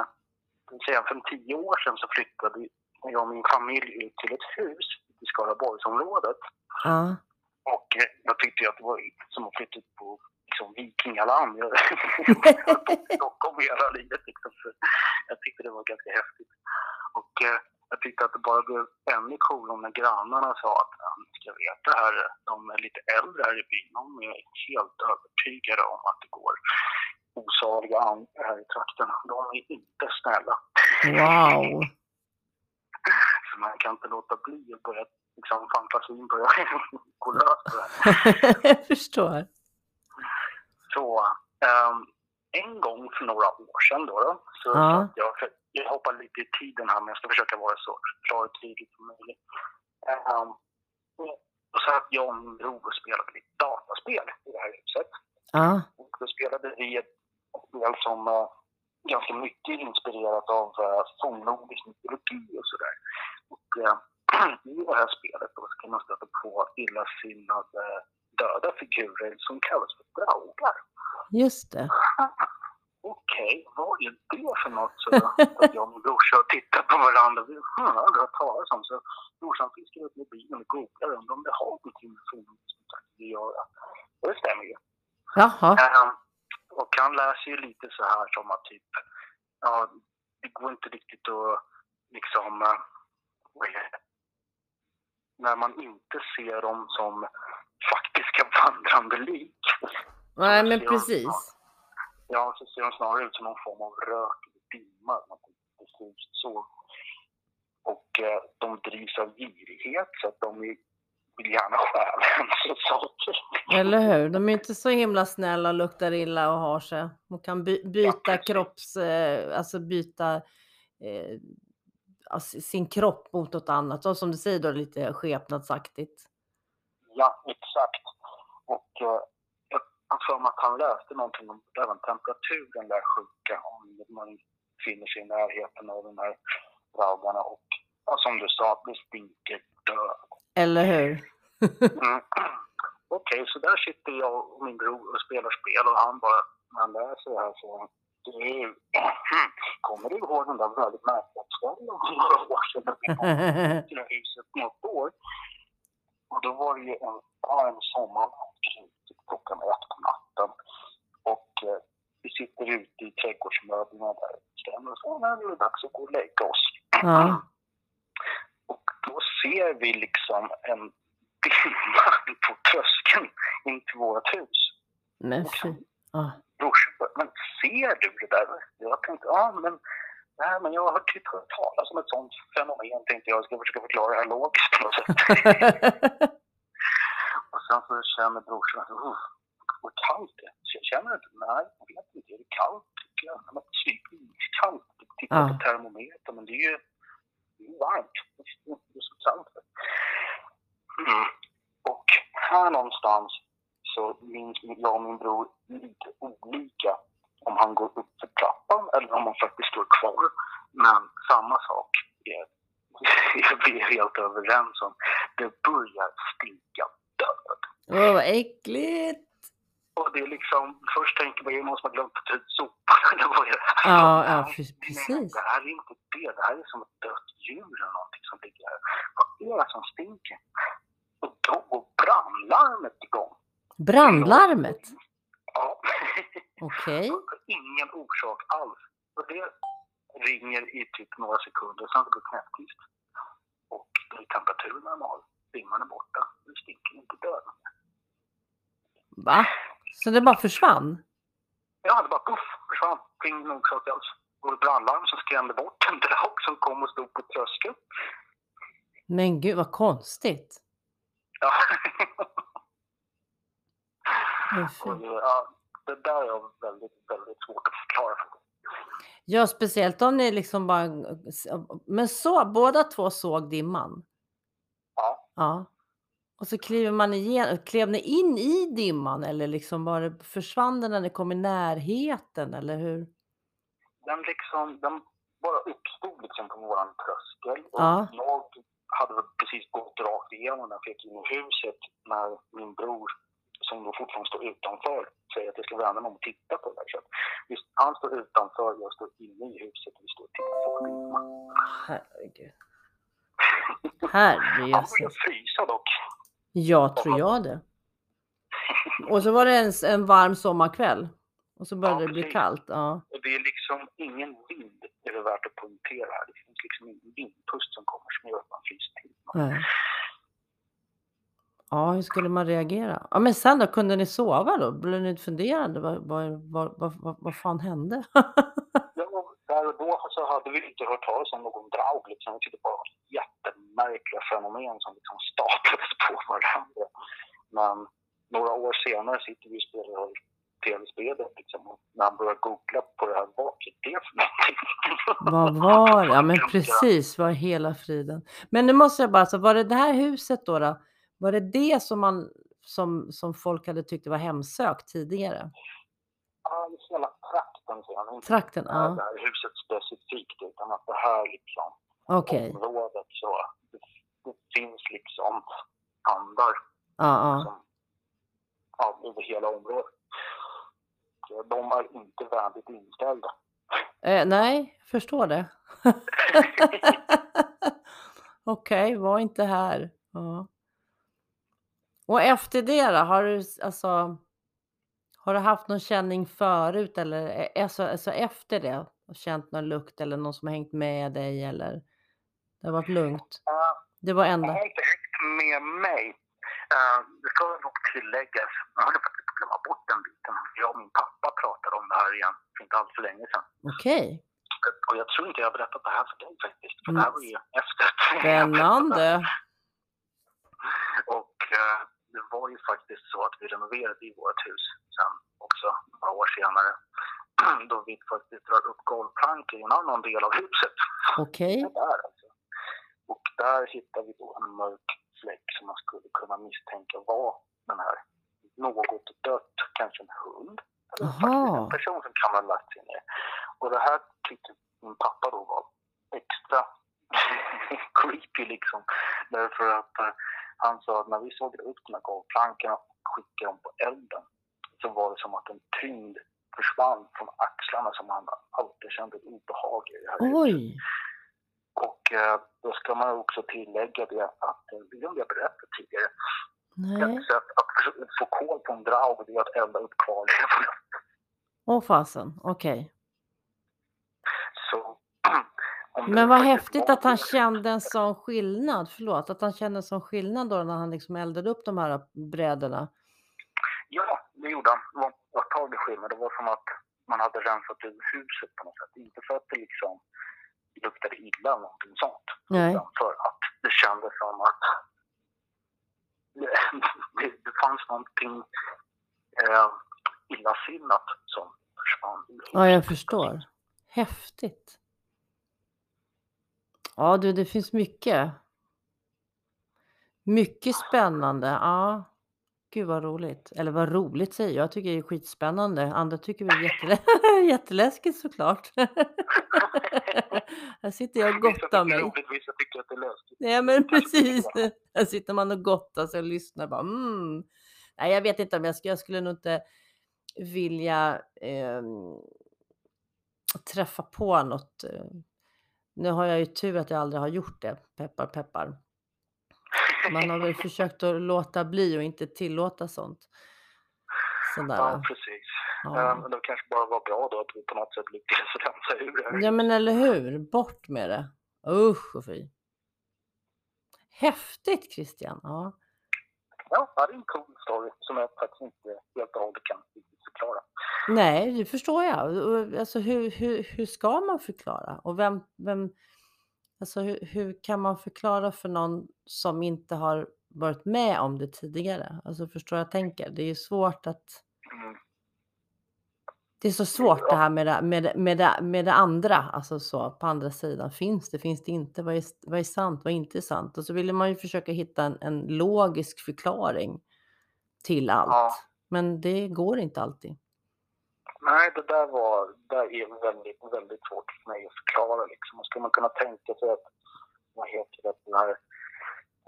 säga, för en tio år sedan så flyttade jag och min familj ut till ett hus i Skaraborgsområdet. Ja, Och eh, jag tyckte att det var som att flytta ut på liksom, vikingaland. Jag har bott i Stockholm hela livet. Liksom, så jag tyckte det var ganska häftigt. Och eh, jag tyckte att det bara blev ännu coolare när grannarna sa att "Ja, ni ska veta här, de är lite äldre här i byn. De är helt övertygade om att det går osaliga andar här i trakten. De är inte snälla. wow. Så man kan inte låta bli att börja, liksom fantasin börjar gå lös på det jag förstår. Så, ehm, en gång för några år sedan då, då så satt jag, jag hoppar lite i tiden här men jag ska försöka vara så klar och tydlig som möjligt. Um, och så satt jag och min bror och spelade lite dataspel i det här huset. Ja. Och då spelade vi ett spel som uh, ganska mycket inspirerat av uh, fornnordisk mytologi och sådär. Och uh, i det här spelet då ska man stöta på illasinnade döda figurer som kallas för draugar. Just det. Okej, vad är det för något? Så att jag och min brorsa tittar på varandra. Vi hmm, har aldrig hört talas om. Så brorsan fiskar upp mobilen och googlar och undrar om det har någonting med mytologi att göra. Och det stämmer ju. Jaha. Ehm, och han läser ju lite så här som att typ, ja, det går inte riktigt att liksom, eh? När man inte ser dem som faktiska vandrande lik. Nej, men precis. Ja, så ser de snarare ut som någon form av rök eller dimma. så. Och eh, de drivs av girighet så att de vill vill gärna stjäla ens saker. Eller hur? De är inte så himla snälla och luktar illa och har sig. De kan by byta precis. kropps... Eh, alltså byta eh, sin kropp mot något annat. Och som du säger då lite skepnadsaktigt. Ja, exakt. Och eh, jag har för mig att han läste någonting om även temperaturen lär sjunka om man befinner sig i närheten av de här raugarna. Och ja, som du sa, det stinker död. Eller hur? Mm. Okej, så där sitter jag och min bror och spelar spel och han bara, när han läser det här så du, kommer du ihåg den där väldigt märkliga kvällen för några år sedan när vi kom till huset något år? Och då var det ju en varm sommarkväll, klockan ett på natten. Och eh, vi sitter ute i trädgårdsmöblerna där och "Ja, nu är det dags att gå och lägga oss. ja. Och då ser vi liksom en dimma på tröskeln in till vårt hus. Men fy. Ja. Brorsan men ser du det där? Jag tänkte, ja men, nej, men jag har typ hört talas om ett sånt fenomen. Tänkte jag, jag ska försöka förklara det här logiskt på något sätt. Och sen så känner brorsan att, uh, vad kallt det är. Så jag känner inte, nej, jag vet inte, är det kallt? tycker jag? Men typ iskallt. Titta Ja. på termometern, men det är ju varmt. Det är det är så kallt. Mm. Och här någonstans så minns jag och min bror lite olika om han går upp för trappan eller om han faktiskt står kvar. Men samma sak är, är vi är helt överens om. Det börjar stinka död. Åh, vad äckligt. Och det är liksom, först tänker man ju måste man glömt att ta ut sopan eller vad är det här? Ja, ja, Nej, pre- nej, precis. Det här är inte det, det här är som ett dött djur eller någonting som ligger här. Vad är det som stinker? Och då går brandlarmet igång. Brandlarmet? Ja. Okej. Ingen orsak alls. Och det ringer i typ några sekunder, sen blir det knäpptyst. Och då är temperaturen normal. Dimman är borta. Det stinker inte död. Va? Så det bara försvann? Ja, det bara puff, försvann. Ingen orsak alls. Och ett brandlarm som skrämde bort en draug som kom och stod på tröskeln. Men gud vad konstigt. Ja. Och, ja, det där är väldigt, väldigt svårt att förklara. Ja, speciellt om ni liksom bara... Men så, båda två såg dimman? Ja. Ja. Och så kliver man igen, klev ni in i dimman eller liksom bara försvann den när ni kom i närheten eller hur? Den liksom, den bara uppstod liksom på våran tröskel. Och Ja. jag hade precis gått rakt igenom den, fick in i huset när min bror, som då fortfarande står utanför, säger att jag ska vända mig om och titta på det här. Just, han står utanför, jag står inne i huset och vi står och tittar på dimman. Herregud. Han Herrejösses. började frysa dock. Ja, tror jag det. Och så var det en, en varm sommarkväll. Och så började Ja, det bli precis. kallt. Ja. Och det är liksom ingen vind, det är värt att poängtera här. Det finns liksom ingen vindpust som kommer som gör att man fryser till. Nej. Ja, hur skulle man reagera? Ja, men sen då, kunde ni sova då? Blev ni funderande? Vad, vad, vad, vad, vad, fan hände? Ja, där och då så hade vi inte hört talas om någon draug. Liksom. Vi tyckte bara det var jättemärkliga fenomen som liksom staplades på varandra. Men några år senare sitter vi och spelar tv-spel beskedet liksom. Och när han började googla på det här, vad är det för någonting? Vad var det? Ja, men precis, vad hela friden. Men nu måste jag bara, så var det det här huset då, då? Var det det som, man, som, som folk hade tyckt var hemsökt tidigare? Ja, är hela trakten säger han. Inte Trakten? Ja, här huset specifikt, utan att det här liksom okej. området så det, det finns liksom andar Ja, ja. som, ja, över hela området. De är inte vänligt inställda. Eh, nej, jag förstår det. Okej, var inte här. Ja. Och efter det då, har du alltså har du haft någon känning förut eller eh, alltså, alltså efter det? Känt någon lukt eller någon som har hängt med dig eller? Det har varit lugnt? Det var Jag enda? har inte hängt med mig. Uh, det ska nog tilläggas, jag höll faktiskt på att glömma bort den biten. Jag och min pappa pratade om det här igen för inte alls för länge sedan. Okej, Och jag tror inte jag har berättat det här för dig faktiskt. För Mm. det här var ju efter. spännande. Var ju faktiskt så att vi renoverade i vårt hus sen också, några år senare. Då vi faktiskt drar upp golvplankor i en annan del av huset. Okej, där alltså. Och där hittar vi då en mörk fläck som man skulle kunna misstänka var den här något dött, kanske en hund. Eller en person som kan ha lagt sig ner. Och det här tyckte min pappa då var extra creepy liksom. Därför att eh, han sa att när vi såg upp de här golvplankorna och skickade dem på elden så var det som att en tyngd försvann från axlarna som han alltid kände ett obehag i oj, Och eh, då ska man också tillägga det att, eh, det har jag berättat tidigare, ett sätt att få- koll på en draug det är att elda upp kvarlevorna. åh fasen, okej. Det Men vad häftigt att han kände en sån skillnad, förlåt, att han kände en sån skillnad då när han liksom eldade upp de här brädorna. Ja, det gjorde han. Det var en påtaglig skillnad. Det var som att man hade rensat ur huset på något sätt. Inte för att det liksom luktade illa eller någonting sånt. Nej. Utan för att det kändes som att det, det, fanns någonting eh, illasinnat som försvann. Ja, jag förstår. Häftigt. Ja, du, det finns mycket. Mycket spännande. Ja, gud vad roligt. Eller vad roligt säger jag. Jag tycker det är skitspännande. Andra tycker det är jättelä jätteläskigt såklart. Här sitter jag och gottar mig. roligt, vissa tycker att det är löst. Nej men precis. Här sitter man och gottar sig och lyssnar bara. Mm. Nej, jag vet inte om jag skulle, jag skulle nog inte vilja ehm, träffa på något. eh. Nu har jag ju tur att jag aldrig har gjort det. Peppar peppar. Man har väl försökt att låta bli och inte tillåta sånt. Ja, Sådär. precis. Ja. Eh, Men det kanske bara var bra då att vi på något sätt lyckades rensa ur det ja men eller hur. Bort med det. Usch och fy. Häftigt Christian. Ja. Ja, det är en cool story som jag faktiskt inte helt och hållet kan förklara. Nej, det förstår jag. Alltså, hur, hur, hur ska man förklara? Och vem, vem, alltså, hur, hur kan man förklara för någon som inte har varit med om det tidigare? Alltså, förstår jag tänker? Det är svårt att... Mm. Det är så svårt det här med det, med, med, det, med det andra, alltså så på andra sidan. Finns det, finns det inte? Vad är, vad är sant, vad är inte sant? Och så vill man ju försöka hitta en, en logisk förklaring till allt. Ja. Men det går inte alltid. Nej, det där var, det är väldigt, väldigt svårt för mig att förklara liksom. Och ska man kunna tänka sig att, vad heter det, den här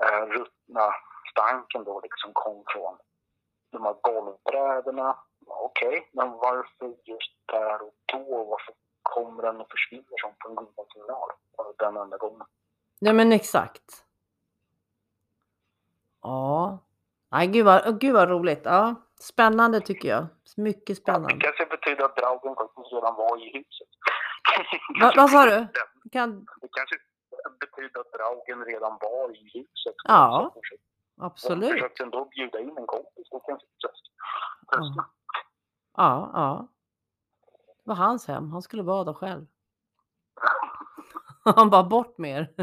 eh, ruttna stanken då liksom kom från de här golvbrädorna. Okej, men varför just där och då? Varför kommer den och försvinner som på en goda signal? Den enda gången. Ja men exakt. Ja. Nej, gud vad, gud vad roligt. Ja, spännande tycker jag. Mycket Ja, det spännande. kanske betyder att draugen faktiskt redan var i huset. Va, vad sa du? Kan, Det kanske betyder att draugen redan var i huset. Ja, försökte- Jag absolut. försökte ändå bjuda in en kompis. Det kanske tröst. Ja, ja. Det var hans hem. Han skulle vara där själv. Han bara bort med er.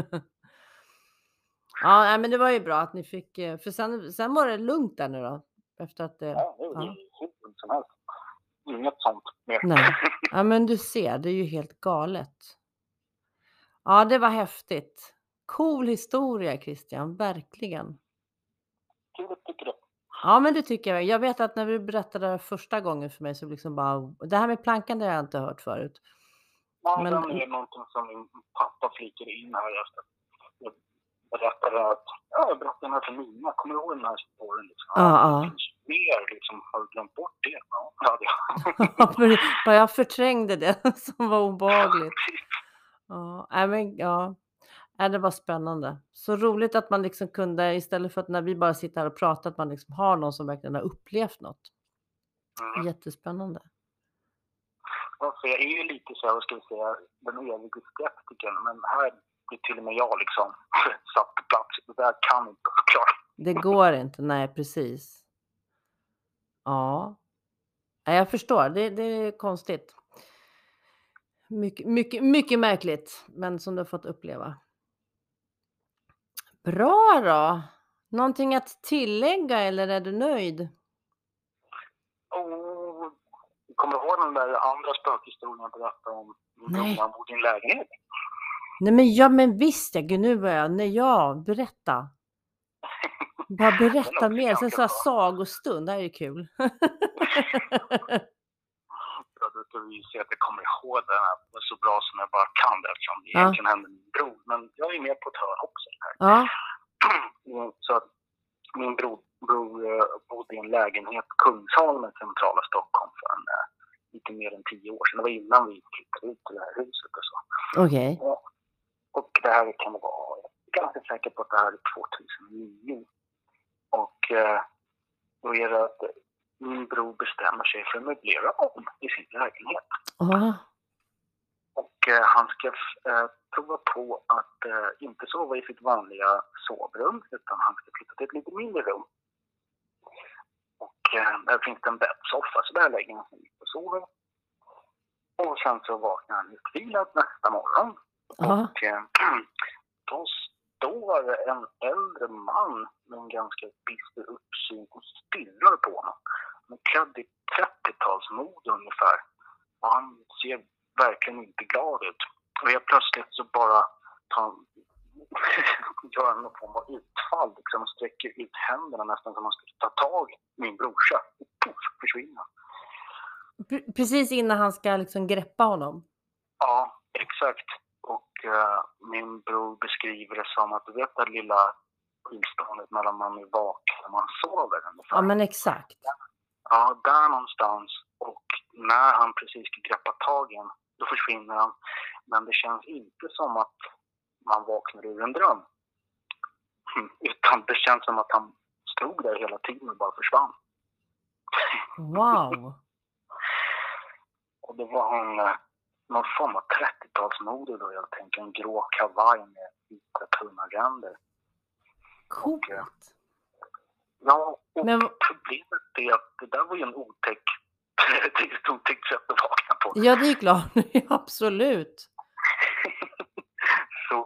Ja, men det var ju bra att ni fick, eh, för sen, sen var det lugnt där nu då. Efter att det, Ja, det är Ja. som helst. Ingen inget sånt mer. Nej. Ja, men du ser, det är ju helt galet. Ja, det var häftigt. Cool historia Christian, verkligen. Kul tycker du? Ja, men det tycker jag. Jag vet att när du berättade det första gången för mig så liksom bara, det här med plankan det har jag inte hört förut. Ja, Men- den är någonting som min pappa flikade in här efter. Jag berättade att, ja, jag berättade den här för Nina. Kommer du ihåg den här storyn? Liksom? Ja, ja. Det mer, liksom. Har du glömt bort det? Ja, det hade jag. Jag förträngde det som var obehagligt. Ja, men, ja. Nej, det var spännande. Så roligt att man liksom kunde, istället för att när vi bara sitter här och pratar, att man liksom har någon som verkligen har upplevt något. Mm. Jättespännande. Ja, för jag är ju lite så här, vad ska vi säga, den evige skeptikern. Men här blir till och med jag liksom satt på plats. Det där kan inte förklara. Det går inte, nej precis. Ja. Nej, jag förstår, det, det är konstigt. Mycket, mycket, mycket märkligt, men som du har fått uppleva. Bra då! Någonting att tillägga eller är du nöjd? Och, kommer du ihåg den där andra spökhistorien jag berättade om? Nej. Han bodde i en lägenhet. Nej men ja, men visst ja, gud nu börjar jag, nej ja, berätta. Bara berätta mer, sen så här sagostund, det här är kul. Ja, då ska vi se att jag kommer ihåg den här så bra som jag bara kan det eftersom det Ja. egentligen hände min bror. Men jag är med på ett hörn också. Här. ja, Mm, Så att min bror, bror eh, bodde i en lägenhet på Kungsholmen i centrala Stockholm för en, eh, lite mer än tio år sedan. Det var innan vi flyttade ut till det här huset och så. okej. Och det här kan det vara, jag är ganska säker på att det här är 2009. Och eh, då är det att min bror bestämmer sig för att möblera om i sin lägenhet. Ja, Och eh, han ska eh, prova på att eh, inte sova i sitt vanliga sovrum utan han ska flytta till ett lite mindre rum. Och eh, där finns det en bäddsoffa så där lägger han sig och sover. Och sen så vaknar han utvilad nästa morgon ja, och eh, då står en äldre man med en ganska bister uppsyn och stirrar på honom. Klädd i 30-talsmode ungefär. Och han ser verkligen inte glad ut. Och helt plötsligt så bara tar han, gör han någon form av utfall liksom, och sträcker ut händerna nästan som han skulle ta tag i min brorsa. Och puff, försvinner. Pre- Precis innan han ska liksom greppa honom. Ja, exakt. Och eh, min bror beskriver det som att du vet det lilla tillståndet mellan man är vaken och man sover ungefär. Ja, men exakt. Ja, där någonstans. Och när han precis ska greppa tag i då försvinner han. Men det känns inte som att man vaknar ur en dröm. Mm, Utan det känns som att han stod där hela tiden och bara försvann. Wow. Och det var en, eh, någon form av 30-talsmode då. Jag tänker en grå kavaj med vita tunna ränder. Coolt. Ja, och Men problemet är att det där var ju en otäck, ett otäckt sätt att vakna på. ja, det är klart. Absolut. Så,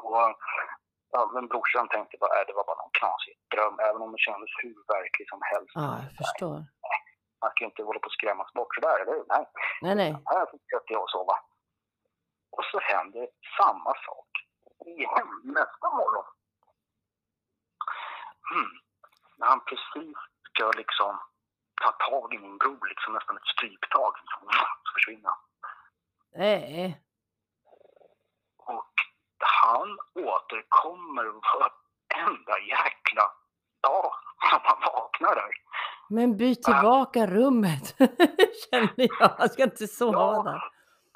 ja, men brorsan tänkte bara, äh, det var bara någon knasig dröm, även om det kändes hur verklig som helst. Ja, jag förstår. Man kan ju inte hålla på att skrämmas bort sådär, eller hur? Nej, Nej, nej. här fortsätter jag att sova. Och så händer samma sak igen nästa morgon. Hmm. När han precis ska liksom ta tag i min bror, liksom nästan ett stryptag, liksom, så försvinner han. Nej. Och han återkommer varenda jäkla dag som han vaknar där. Men byt tillbaka rummet, känner jag. Jag ska inte sova Ja. där.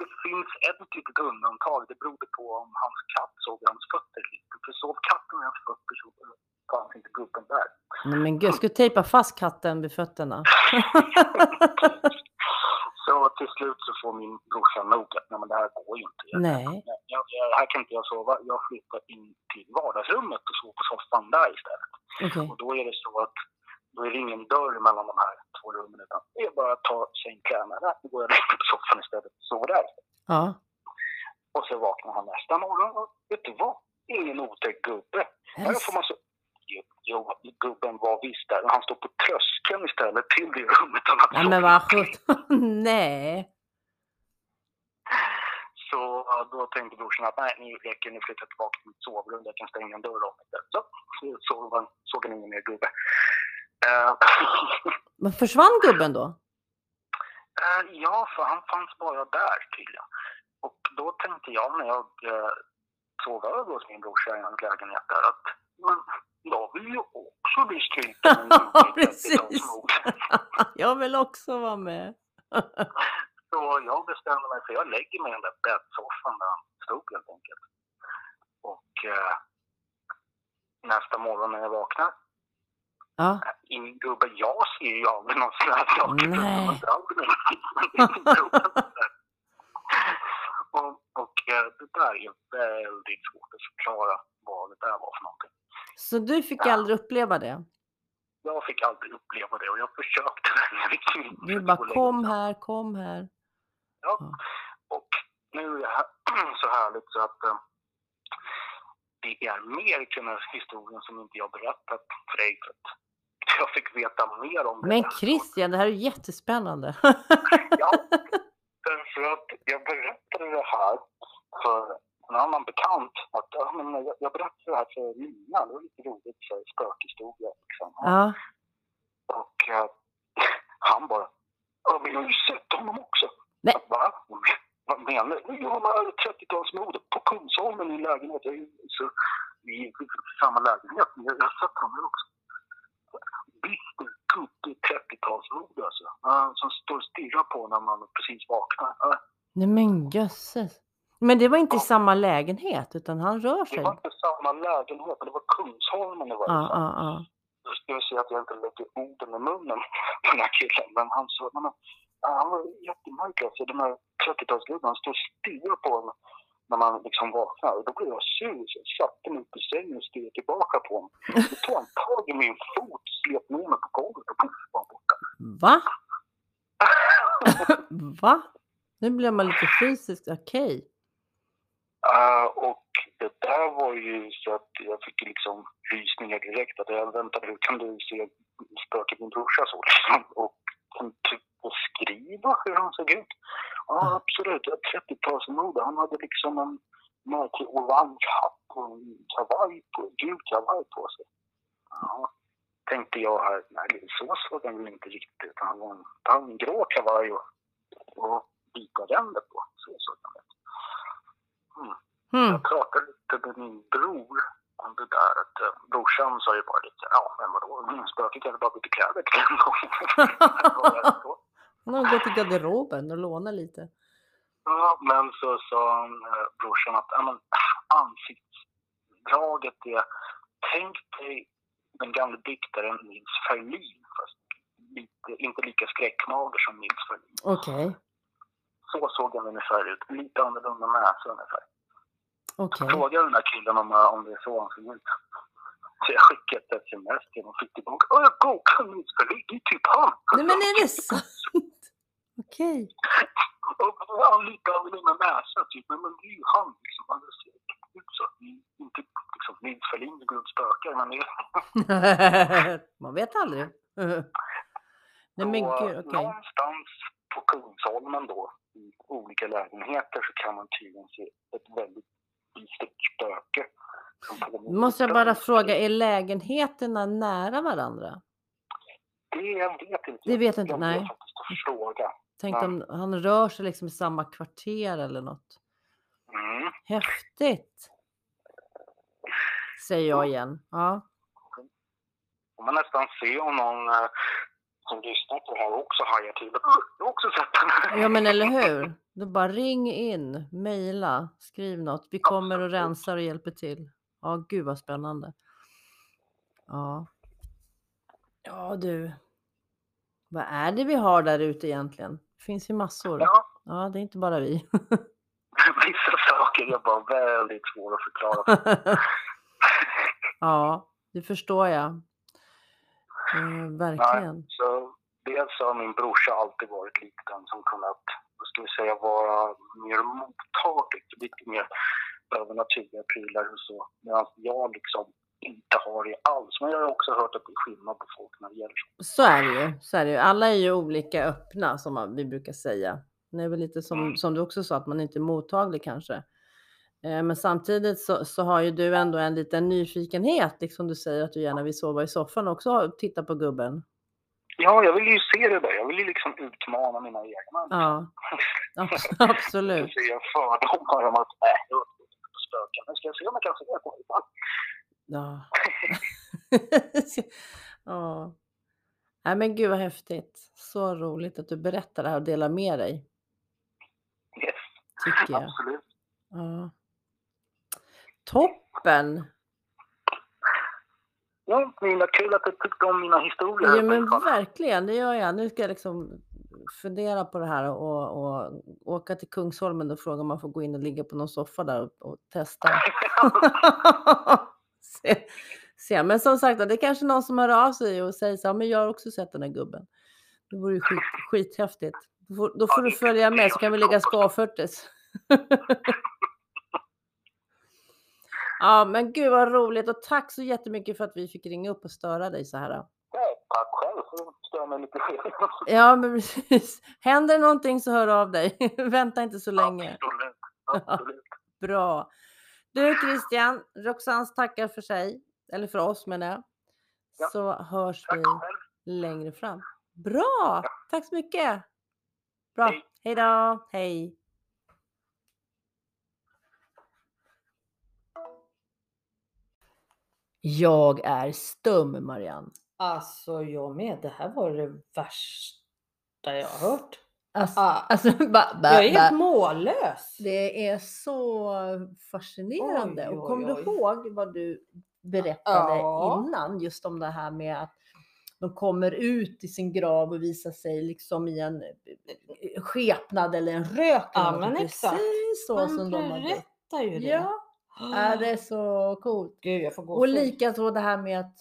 Det finns ett litet undantag. Det berodde på om hans katt såg hans fötter lite. För sov katten med hans fötter så fanns inte gubben där. Nej, men gud, jag skulle tejpa fast katten vid fötterna. Så till slut så får min brorsa nog att nej, men det här går ju inte. Jag, Nej. jag, jag, här kan inte jag sova. Jag flyttar in till vardagsrummet och sover på soffan där istället. Okej. Och då är det så att då är det ingen dörr mellan de här två rummen utan det är bara att ta sängkläderna där. Då går jag lägger på soffan istället och sover där. Ja. Och så vaknar han nästa morgon och vet du vad? Ingen otäck gubbe. Det får man så... Jo, gubben var visst där. Han stod på tröskeln istället till det rummet han hade Ja, men vad. Nej. Så då tänkte brorsan att nej, nu räcker nu flyttar jag tillbaka till mitt sovrum. Jag kan stänga en dörr om mig. Så, så såg han, såg han ingen mer gubbe. Eh, Men försvann gubben då? eh, ja, för han fanns bara där tydligen. Och tänkte jag när jag eh, sov över hos min brorsa i hans lägenhet där att men, jag vill ju också bli strypt av en Ja, precis. 30-talsmod. Jag vill också vara med. Så jag bestämde mig för jag lägger mig i den där bäddsoffan där han stod helt enkelt. Och eh, nästa morgon när jag vaknar, Ja. ingen gubbe, jag ser ju aldrig någon sån här sak. Nej. och och eh, det där är väldigt svårt att förklara vad det där var för någonting. Så du fick aldrig uppleva det? Jag fick aldrig uppleva det och jag försökte. inte Du bara kom här, kom här. Ja. Ja. Och nu är det här så härligt så att eh, det är mer till den här historien som inte jag berättat för dig. För jag fick veta mer om det. Men. Christian, det här är jättespännande. Ja, därför att jag berättade det här för en annan bekant. Att, ja, men jag, jag berättade det här för Lina. Det var lite roligt för spökhistoria. Liksom. Ja. Och eh, han bara, ja, men jag har ju sett honom också. Nej. Jag bara, Va? Vad menar du? Ja, man är 30-talsmode på Kungsholmen i en lägenhet. Jag är så, vi är i samma lägenhet, men jag har sett honom också. Gubbe i 30-talsmode alltså. Ja, som står och stirrar på när man precis vaknar. Ja, Nej men jösses. Men det var inte i samma lägenhet utan han rör Det sig. var inte samma lägenhet, men det var Kungsholmen i varje Ja, ja, ja. Killen. Han sa, men, han var jättemärklig. Alltså, de här 30-talsgubbarna, han stod och stirrade på honom när man liksom vaknar. Och då blev jag sur så jag satte mig upp i sängen och stirrade tillbaka på honom. Då tog han tag i min fot, slet ner mig på golvet och puff var borta. Va? Va? Nu blev man lite fysiskt okej. Eh, och det där var ju så att jag fick liksom rysningar direkt. Att jag väntade, hur kan du se spöket min brorsa så liksom? Och kan typ beskriva hur han såg ut? Ja, absolut. Det var 30-talsmode. Liksom en märklig orange hatt och en kavaj på, gul kavaj på sig. Ja, tänkte jag här. Nej, så såg han väl inte riktigt ut. Han var en, han en grå kavaj och, och vita ränder på. Så såg han ut. Hmm. Jag pratade lite med min bror om det där. Att, eh, brorsan sa ju bara lite, ja men vadå, mm, spöket hade bara bytt kläder till en gång. Han har gått i garderoben och lånat lite. Men så sa eh, brorsan att ja, men, ansiktsdraget är, tänk dig den gamla diktaren Nils Ferlin, fast lite, inte lika skräckmager som Nils Ferlin. Okej, Så såg han ungefär ut, lite annorlunda näsa ungefär. okej. Frågade den där killen om, eh, om det är så han såg ut. Så jag skickade ett sms till honom och fick tillbaka. Åh, jag kokar Nils Ferlin, det är typ han! Nej men är det sant? Okej. Han har lite annorlunda näsa typ, men, men det är ju han liksom. Han ser ut så. Det är inte liksom Nils Ferlin går runt spökar, men. Man vet aldrig. Nej men gud, okej. Någonstans på Kungsholmen då, i olika lägenheter, så kan man tydligen se ett väldigt stort spöke. Måste jag bara fråga, är lägenheterna nära varandra? Det jag vet inte. Det vet inte, jag nej. Jag att fråga. Tänk Ja. om han rör sig liksom i samma kvarter eller något. Mm. Häftigt! Säger jag igen. Ja. Om man nästan ser om någon eh, som lyssnar på det här också hajar till. "Åh, Jag har också sett den. ja, men eller hur? Då bara ring in, mejla, skriv något. Vi kommer och rensar och hjälper till. Ja, gud vad spännande. Ja. Ja du. Vad är det vi har där ute egentligen? Det finns ju massor. Ja, Ja, det är inte bara vi. vissa saker är bara väldigt svåra att förklara. ja, det förstår jag. Eh, verkligen. Så dels har min brorsa alltid varit lite den som kunnat, vad ska vi säga, vara mer mottaglig lite mer övernaturliga prylar och så. Medan jag liksom inte har det alls. Men jag har också hört att det är skillnad på folk när det gäller så. Så är det ju. Så är det ju. Alla är ju olika öppna som man- vi brukar säga. Det är väl lite som, Mm. som du också sa, att man inte är mottaglig kanske. Eh, Men samtidigt så, så har ju du ändå en liten nyfikenhet, liksom du säger att du gärna vill sova i soffan och också titta på gubben. Ja, jag vill ju se det där. Jag vill ju liksom utmana mina egna. Ja, abs- absolut. Se fördomar om att nej, jag inte på spöken. Men ska jag se om jag kan se på det? Ja. ja. Nej men gud vad häftigt. Så roligt att du berättar det här och delar med dig, Yes, tycker jag. absolut. Ja. Toppen! Ja, Nina, kul att du tyckte om mina historier. Ja men verkligen, det gör jag. Nu ska jag liksom fundera på det här och, och åka till Kungsholmen och fråga om man får gå in och ligga på någon soffa där och, och testa. se, se. Men som sagt, det är kanske någon som hör av sig och säger så här, men jag har också sett den här gubben. Det vore ju skit, skithäftigt. Då får, då får du följa med så kan vi ligga skavföttes. ja men gud vad roligt och tack så jättemycket för att vi fick ringa upp och störa dig så här. Ja, tack själv, så stör mig lite fel. Ja, men precis. Händer någonting så hör av dig. Vänta inte så länge. Absolut. Absolut. Bra. Du Christian, Roxans tackar för sig, eller för oss menar jag. Ja. Så hörs vi Tack själv. längre fram. Bra, tack så mycket. Bra, hej då, hej. Jag är stum, Marianne. Alltså jag med. Det här var det värsta jag har hört. Alltså, Ah, alltså, ba, ba, jag är helt ba. mållös. Det är så fascinerande. Oj, och kom du ihåg vad du berättade Ja. innan? Just om det här med att de kommer ut i sin grav och visar sig liksom i en eh, skepnad eller en rök. Ja, men Precis exakt. så Man som de har berättar ju det. Ja, är det så coolt. Gud, jag får gå Och likaså det här med att,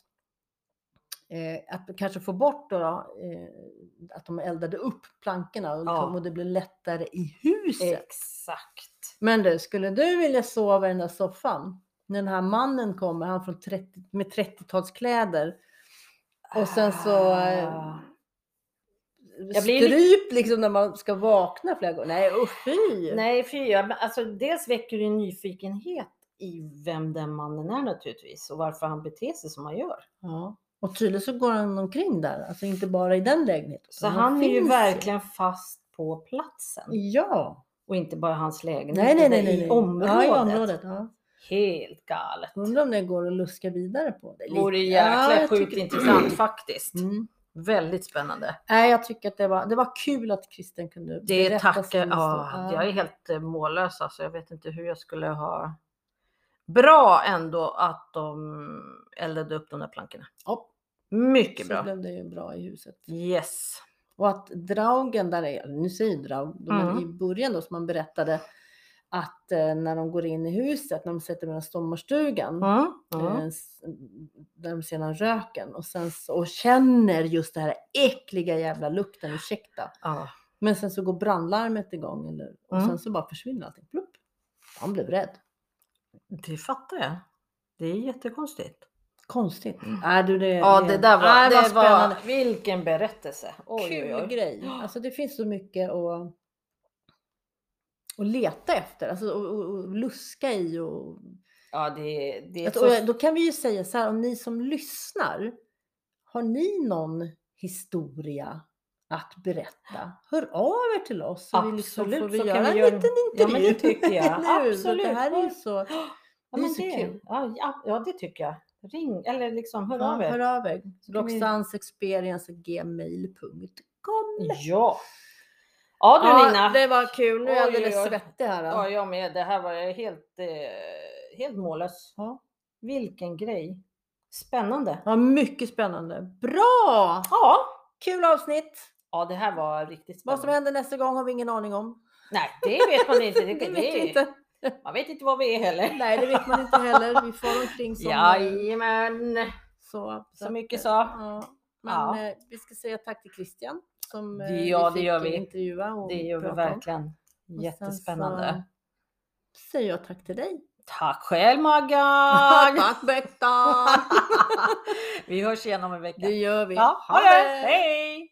eh, att kanske få bort då, då eh, att de eldade upp plankorna och, Ja. och det blir lättare i huset. Exakt. Men du, skulle du vilja sova i den där soffan? När den här mannen kommer, han från 30, med 30-talskläder. Och sen så eh. Jag blir stryp liksom när man ska vakna flera gånger. Nej usch fy! Nej, fy. Alltså, dels väcker det en nyfikenhet i vem den mannen är naturligtvis och varför han beter sig som han gör. Ja. Och tydligen så går han omkring där, alltså inte bara i den lägenheten. Så han är ju verkligen fast på platsen Ja. och inte bara hans lägenhet Nej, nej, nej. nej, i området. Ja, i området. Ja. Helt galet. Undrar om det går att luska vidare på. Det lite- Vore Ja, jäkla jag sjukt tycker- intressant faktiskt. Mm. Väldigt spännande. Nej, jag tycker att det var, det var kul att Kristen kunde Det berätta tackar, ja, jag är helt eh, mållös alltså. Jag vet inte hur jag skulle ha. Bra ändå att de eldade upp de där plankorna. Ja, Mycket så bra. blev det ju bra i huset. Yes. Och att Draugen där är, nu säger Draug, men Mm. i början då som man berättade att eh, när de går in i huset, när de sätter den här sommarstugan, Mm. Mm. eh, där de ser den röken och, sen, så- och känner just det här äckliga jävla lukten, ursäkta. Ja. Men sen så går brandlarmet igång eller, och Mm. sen så bara försvinner allting. Plupp. Han blev rädd. Det fattar jag. Det är jättekonstigt. Konstigt. Äh, du, det, Ja, det där var, Nej, det spännande. var vilken berättelse. Oj, Kul oj, oj. grej. Alltså det finns så mycket att, att leta efter, alltså och, och, och luska i. Och, Ja, det, det är att, så... och då kan vi ju säga så här, om ni som lyssnar, har ni någon historia att berätta? Hör av er till oss så vi liksom Absolut, får vi så göra kan vi en göra- liten Ja, intervju. men det tycker jag. För Absolut. Det här är så, Ja, det är så det, kul. ja, ja, ja, det tycker jag. Ring eller liksom hör av ja, er. hör av er. Roxansexperience.gmail.com Ja. Ja du Nina. det var kul. Nu är jag alldeles svettig här. då. Ja, jag med. Det här var jag helt, eh, helt mållös. Ja. Vilken grej. Spännande. Ja, mycket spännande. Bra! Ja. Kul avsnitt. Ja, det här var riktigt Vad som spännande. händer nästa gång har vi ingen aning om. Nej, det vet man inte. Det, Det vet det- vi inte. Man vet inte var vi är heller. Nej, det vet man inte heller. Vi får omkring som... eh, Jajamän. Så, Så att, mycket eh, så. Ja. Men Ja. eh, vi ska säga tack till Christian som Ja, det fick gör vi. intervjua och Det gör vi verkligen. Jättespännande. Så säger jag tack till dig. Tack själv Maggan! Tack Bettan! vi hörs igen om en vecka. Det gör vi. Ja, Ha ha det! det! Hej!